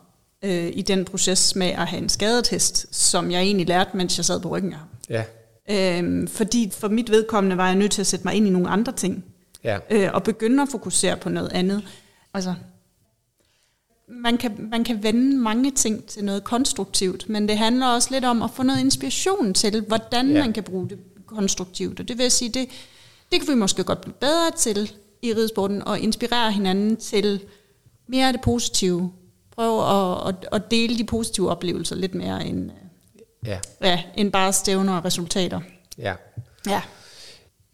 øh, i den proces med at have en skadet hest, som jeg egentlig lærte, mens jeg sad på ryggen af ham. Ja. Øh, fordi for mit vedkommende var jeg nødt til at sætte mig ind i nogle andre ting ja. øh, og begynde at fokusere på noget andet. Altså, man kan, man kan vende mange ting til noget konstruktivt, men det handler også lidt om at få noget inspiration til, hvordan ja. man kan bruge det konstruktivt. Og det vil sige, det, det kan vi måske godt blive bedre til i ridesporten, og inspirere hinanden til mere af det positive. Prøv at, at, at dele de positive oplevelser lidt mere end, ja. Ja, end bare stævner og resultater. Ja. Ja.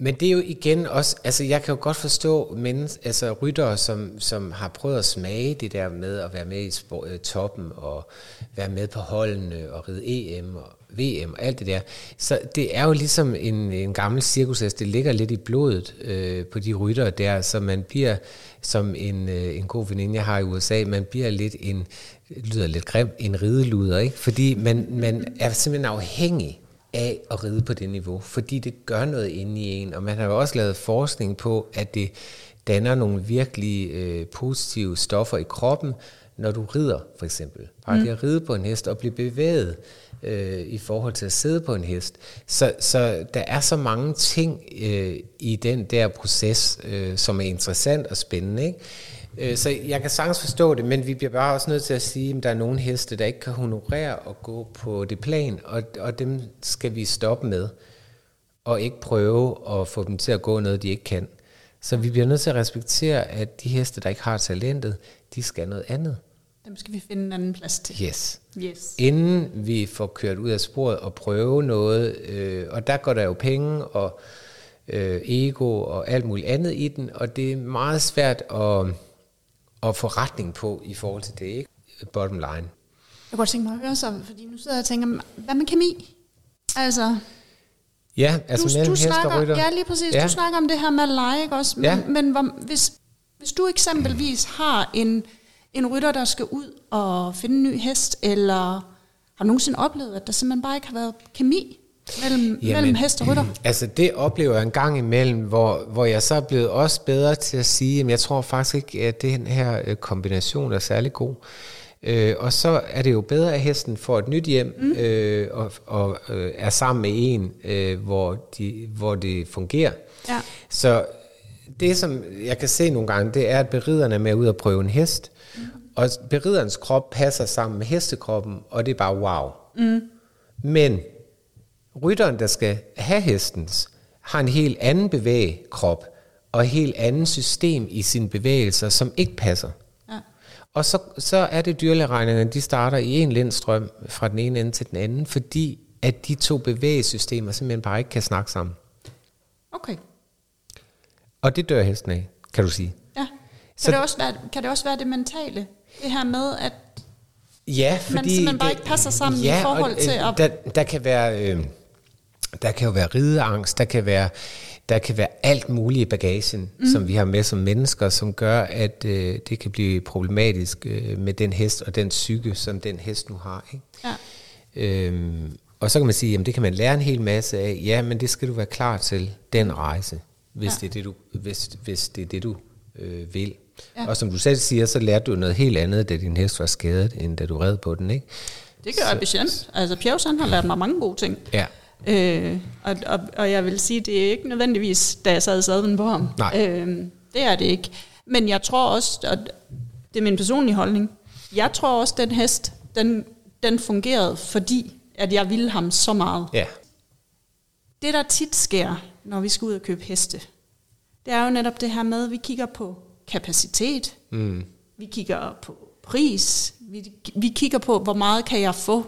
Men det er jo igen også, altså jeg kan jo godt forstå mennesker, altså ryttere, som, som har prøvet at smage det der med at være med i sport, øh, toppen og være med på holdene og ride EM og VM og alt det der. Så det er jo ligesom en, en gammel cirkus, det ligger lidt i blodet øh, på de ryttere der, så man bliver som en, øh, en god veninde, jeg har i USA, man bliver lidt en, lyder lidt grim, en rideluder, ikke? Fordi man, man er simpelthen afhængig af at ride på det niveau, fordi det gør noget inde i en, og man har jo også lavet forskning på, at det danner nogle virkelig øh, positive stoffer i kroppen, når du rider, for eksempel. Bare mm. det at ride på en hest og blive bevæget øh, i forhold til at sidde på en hest. Så, så der er så mange ting øh, i den der proces, øh, som er interessant og spændende. Ikke? Øh, så jeg kan sagtens forstå det, men vi bliver bare også nødt til at sige, at der er nogle heste, der ikke kan honorere at gå på det plan, og, og dem skal vi stoppe med, og ikke prøve at få dem til at gå noget, de ikke kan. Så vi bliver nødt til at respektere, at de heste, der ikke har talentet, de skal noget andet. Dem skal vi finde en anden plads til. Yes. yes. Inden vi får kørt ud af sporet og prøve noget, øh, og der går der jo penge og øh, ego og alt muligt andet i den, og det er meget svært at at få retning på i forhold til det, ikke? Bottom line. Jeg kunne godt tænke mig at høre så, fordi nu sidder jeg og tænker, hvad med kemi? Altså, Ja, altså du, du snakker. Ja, lige præcis. Ja. Du snakker om det her med at lege, ikke også? Men, ja. men hvor, hvis, hvis du eksempelvis har en, en rytter, der skal ud og finde en ny hest, eller har du nogensinde oplevet, at der simpelthen bare ikke har været kemi mellem, Jamen, mellem hest og rytter? Altså det oplever jeg en gang imellem, hvor, hvor jeg så er blevet også bedre til at sige, at jeg tror faktisk ikke, at den her øh, kombination er særlig god. Øh, og så er det jo bedre, at hesten får et nyt hjem mm. øh, og, og øh, er sammen med en, øh, hvor, de, hvor det fungerer. Ja. Så det, som jeg kan se nogle gange, det er, at beriderne er med ud at prøve en hest, mm. og beriderens krop passer sammen med hestekroppen, og det er bare wow. Mm. Men rytteren, der skal have hestens, har en helt anden bevægekrop og et helt andet system i sine bevægelser, som ikke passer. Ja. Og så, så er det dyrlægeregningerne, de starter i en lindstrøm fra den ene ende til den anden, fordi at de to bevægesystemer simpelthen bare ikke kan snakke sammen. Okay. Og det dør hesten af, kan du sige. Ja. Kan, Så- det også være, kan det også være det mentale? Det her med, at Ja, fordi... simpelthen bare ikke passer sammen i forhold og, til at- Der, der kan være... Øh, der kan jo være rideangst, der kan være, der kan være alt muligt i bagagen, mm. som vi har med som mennesker, som gør, at øh, det kan blive problematisk øh, med den hest og den psyke, som den hest nu har. Ikke? ja, Øhm, og så kan man sige, at det kan man lære en hel masse af. Ja, men det skal du være klar til, den rejse, hvis, Ja. det, er det, du, hvis, hvis det er det, du øh, vil. Ja. Og som du selv siger, så lærte du noget helt andet, da din hest var skadet, end da du red på den, ikke? det gør jeg bestemt. Altså, Pjevs, han har lært mig mange gode ting. Ja. Øh, og, og, og jeg vil sige, det er ikke nødvendigvis, da jeg sad i sadlen på ham. Nej. Øh, det er det ikke. Men jeg tror også, og det er min personlige holdning, jeg tror også, den hest, den, den fungerede, fordi at jeg ville ham så meget. Ja. Det, der tit sker, når vi skal ud og købe heste, det er jo netop det her med, at vi kigger på kapacitet, Mm. vi kigger på pris, vi, vi kigger på, hvor meget kan jeg få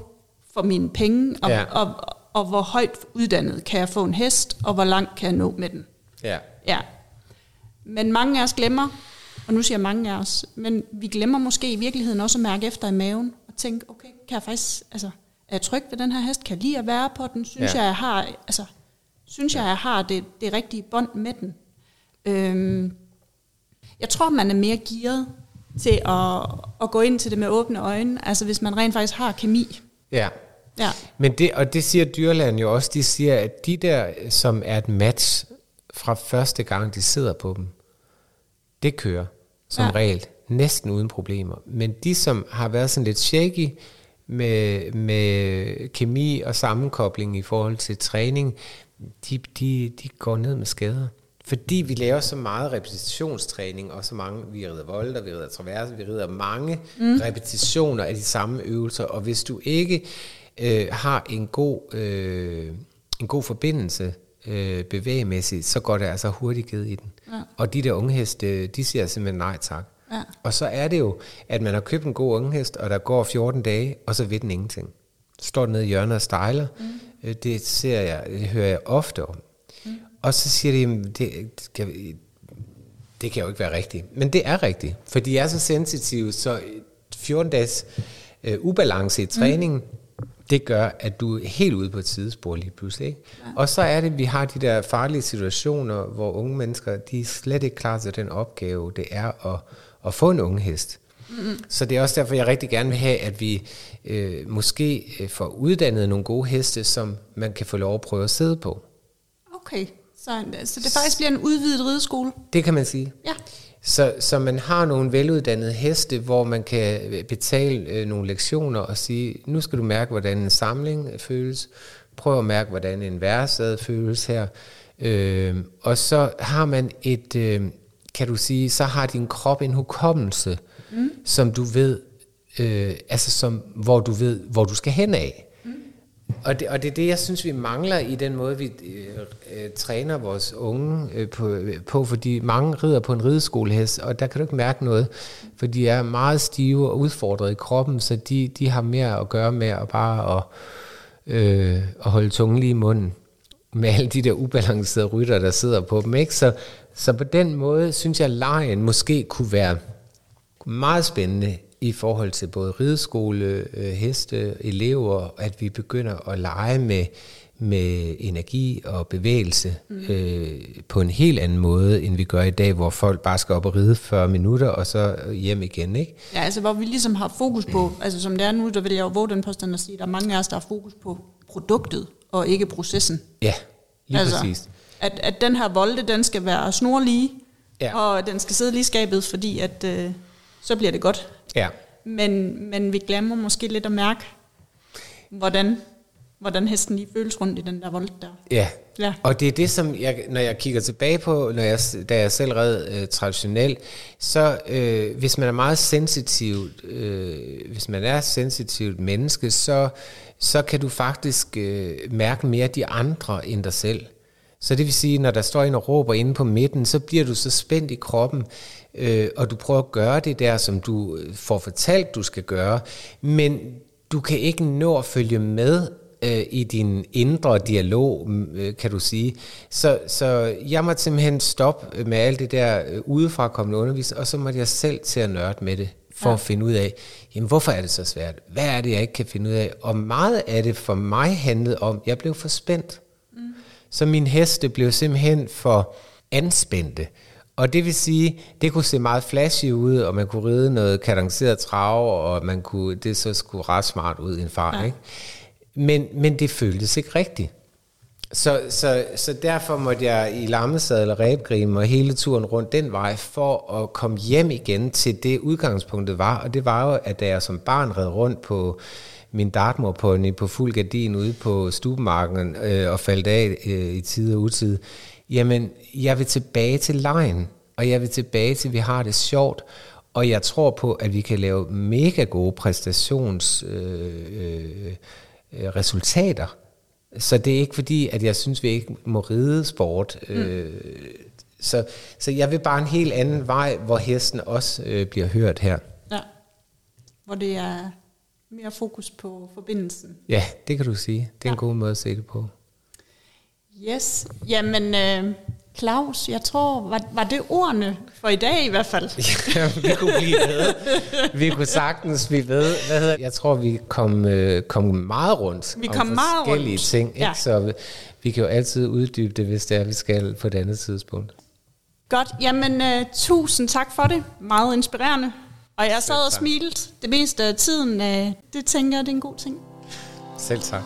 for mine penge, og, Ja. og, og, hvor højt uddannet kan jeg få en hest, og hvor langt kan jeg nå med den. Ja. Ja. Men mange af os glemmer, og nu siger jeg mange af os, men vi glemmer måske i virkeligheden også at mærke efter i maven, og tænke, okay, kan jeg faktisk, altså, er jeg tryg ved den her hest? Kan jeg lide at være på den? Synes Ja. jeg, jeg har, altså, synes jeg, jeg har det, det rigtige bånd med den? Øhm, jeg tror, man er mere gearet til at, at gå ind til det med åbne øjne, altså hvis man rent faktisk har kemi. Ja. Ja, Men det, og det siger dyrlægen jo også, de siger, at de der, som er et match fra første gang, de sidder på dem, det kører som Ja. regel, næsten uden problemer. Men de, som har været sådan lidt shaky med, med kemi og sammenkobling i forhold til træning, de, de, de går ned med skader. Fordi vi laver så meget repetitionstræning, og så mange, vi rider volter, vi rider traverser, vi rider mange mm. repetitioner af de samme øvelser, og hvis du ikke øh, har en god, øh, en god forbindelse øh, bevægemæssigt, så går det altså hurtigt givet i den. Ja. Og de der unge heste, de siger simpelthen nej tak. Ja. Og så er det jo, at man har købt en god unghest, og der går 14 dage, og så ved den ingenting. Står nede i hjørnet og stejler. Mm. Det ser jeg, det hører jeg ofte om. Mm. Og så siger de, "Jamen, det, det, kan, det kan jo ikke være rigtigt. Men det er rigtigt, for de er så sensitive, så 14 dages øh, ubalance i træningen, mm. Det gør, at du er helt ude på et sidespor lige pludselig. Ikke? Ja. Og så er det, at vi har de der farlige situationer, hvor unge mennesker, de er slet ikke klar til den opgave, det er at, at få en unge hest. Så det er også derfor, jeg rigtig gerne vil have, at vi øh, måske øh, får uddannet nogle gode heste, som man kan få lov at prøve at sidde på. okay. Så, så det faktisk bliver en udvidet rideskole. Det kan man sige. Ja. Så, så man har nogle veluddannede heste, hvor man kan betale øh, nogle lektioner og sige, nu skal du mærke, hvordan en samling føles. Prøv at mærke, hvordan en værsad føles her. Øh, og så har man et, øh, kan du sige, så har din krop en hukommelse, mm. som du ved, øh, altså som, hvor du ved, hvor du skal hen af. Og det, og det er det, jeg synes, vi mangler i den måde, vi øh, øh træner vores unge øh, på, øh, på, fordi mange rider på en rideskolehest, og der kan du ikke mærke noget, for de er meget stive og udfordret i kroppen, så de, de har mere at gøre med at bare at, øh, at holde tungen lige i munden med alle de der ubalancerede rytter, der sidder på dem. Ikke? Så, så på den måde synes jeg, at lejen måske kunne være meget spændende i forhold til både rideskole, øh, heste, elever, at vi begynder at lege med, med energi og bevægelse mm. øh, på en helt anden måde, end vi gør i dag, hvor folk bare skal op og ride 40 minutter, og så hjem igen. Ikke? Ja, altså hvor vi ligesom har fokus på, altså som det er nu, der vil jeg jo våge den påstand at sige, at der er mange af os, der har fokus på produktet, og ikke processen. Ja, lige altså, præcis. At, at den her volte, den skal være snorlige, Ja. og den skal sidde lige skabet, fordi at, øh, så bliver det godt. Ja. Men, men vi glemmer måske lidt at mærke, hvordan, hvordan hesten lige føles rundt i den der vold der. Ja. Ja. Og det er det, som jeg, når jeg kigger tilbage på, når jeg, da jeg selv red øh, traditionelt, så øh, hvis man er meget sensitiv, øh, hvis man er sensitivt menneske, så, så kan du faktisk øh, mærke mere de andre end dig selv. Så det vil sige, når der står en og råber inde på midten, så bliver du så spændt i kroppen, øh, og du prøver at gøre det der, som du øh, får fortalt, du skal gøre, men du kan ikke nå at følge med øh, i din indre dialog, øh, kan du sige. Så, så jeg måtte simpelthen stoppe med alt det der øh, udefra kommende undervisning, og så måtte jeg selv til at nørde med det, for ja. at finde ud af, jamen hvorfor er det så svært? Hvad er det, jeg ikke kan finde ud af? Og meget af det for mig handlede om, jeg blev for spændt. Mm. Så min heste blev simpelthen for anspændte. Og det vil sige, det kunne se meget flashy ud, og man kunne ride noget kadenceret trav, og man kunne, det så skulle ret smart ud i en far. Ja. Ikke? Men, men det føltes ikke rigtigt. Så, så, så derfor måtte jeg i lammesadel og ræbgrim og hele turen rundt den vej, for at komme hjem igen til det udgangspunktet var. Og det var jo, at da jeg som barn red rundt på min dartmoor på fuld gardin ude på stubemarken øh, og faldt af øh, i tid og utid, jamen jeg vil tilbage til lejen, og jeg vil tilbage til, at vi har det sjovt, og jeg tror på, at vi kan lave mega gode præstations... Øh, øh, øh. Så det er ikke fordi, at jeg synes, vi ikke må ride sport. Mm. Øh, så, så jeg vil bare en helt anden vej, hvor hesten også øh, bliver hørt her. Ja, hvor det er mere fokus på forbindelsen. Ja, det kan du sige. Det er ja. en god måde at se det på. Yes, jamen øh, Claus, jeg tror, var, var det ordene for i dag i hvert fald? ja, vi kunne blive ved. Vi kunne sagtens blive ved. Hvad hedder Jeg tror, vi kom, øh, kom meget rundt vi kom om meget forskellige rundt. ting. Ikke? Ja. Så vi, vi kan jo altid uddybe det, hvis det er, vi skal på et andet tidspunkt. Godt, jamen uh, tusind tak for det. Meget inspirerende. Og jeg sad og smilte det meste af tiden. Uh, det tænker jeg, det er en god ting. Selv tak.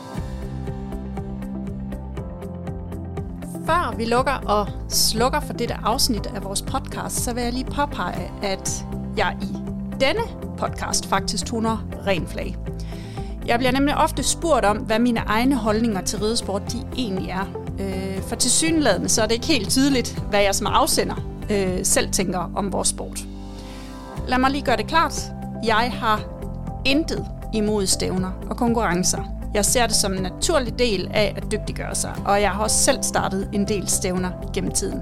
Før vi lukker og slukker for dette afsnit af vores podcast, så vil jeg lige påpege, at jeg i denne podcast faktisk tuner ren flag. Jeg bliver nemlig ofte spurgt om, hvad mine egne holdninger til ridesport de egentlig er. Øh, for til synlædende, så er det ikke helt tydeligt, hvad jeg som afsender øh, selv tænker om vores sport. Lad mig lige gøre det klart. Jeg har intet imod stævner og konkurrencer. Jeg ser det som en naturlig del af at dygtiggøre sig, og jeg har også selv startet en del stævner gennem tiden.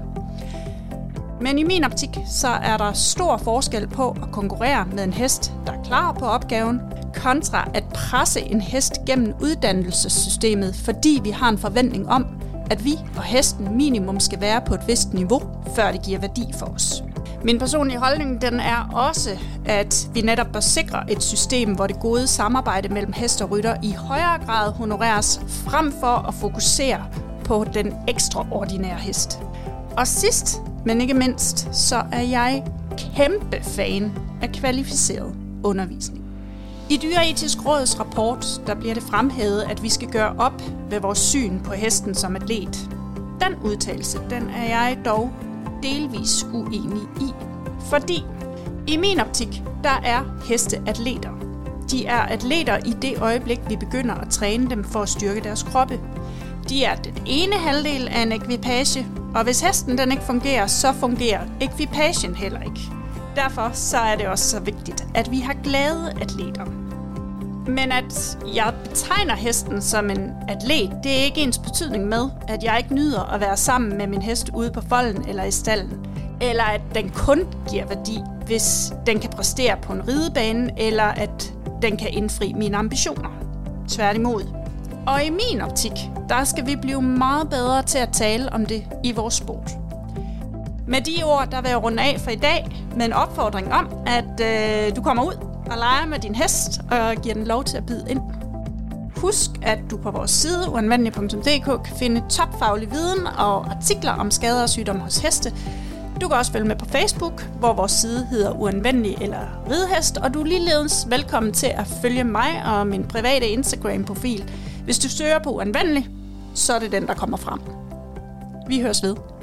Men i min optik, så er der stor forskel på at konkurrere med en hest, der er klar på opgaven, kontra at presse en hest gennem uddannelsessystemet, fordi vi har en forventning om, at vi og hesten minimum skal være på et vist niveau, før det giver værdi for os. Min personlige holdning den er også, at vi netop bør sikre et system, hvor det gode samarbejde mellem hest og rytter i højere grad honoreres, frem for at fokusere på den ekstraordinære hest. Og sidst, men ikke mindst, så er jeg kæmpe fan af kvalificeret undervisning. I Dyreetisk Råds rapport der bliver det fremhævet, at vi skal gøre op med vores syn på hesten som atlet. Den udtalelse den er jeg dog delvis uenig i. Fordi i min optik, der er heste atleter. De er atleter i det øjeblik, vi begynder at træne dem for at styrke deres kroppe. De er den ene halvdel af en ekvipage, og hvis hesten den ikke fungerer, så fungerer ekvipagen heller ikke. Derfor så er det også så vigtigt, at vi har glade atleter. Men at jeg betegner hesten som en atlet, det er ikke ens betydning med, at jeg ikke nyder at være sammen med min hest ude på folden eller i stallen. Eller at den kun giver værdi, hvis den kan præstere på en ridebane, eller at den kan indfri mine ambitioner. Tværtimod. Og i min optik, der skal vi blive meget bedre til at tale om det i vores sport. Med de ord, der vil jeg runde af for i dag med en opfordring om, at øh, du kommer ud og leger med din hest og giver den lov til at bide ind. Husk, at du på vores side uanvendelig.dk kan finde topfaglig viden og artikler om skader og sygdomme hos heste. Du kan også følge med på Facebook, hvor vores side hedder Uanvendelig eller Ridehest, og du er ligeledes velkommen til at følge mig og min private Instagram-profil. Hvis du søger på Uanvendelig, så er det den, der kommer frem. Vi høres ved.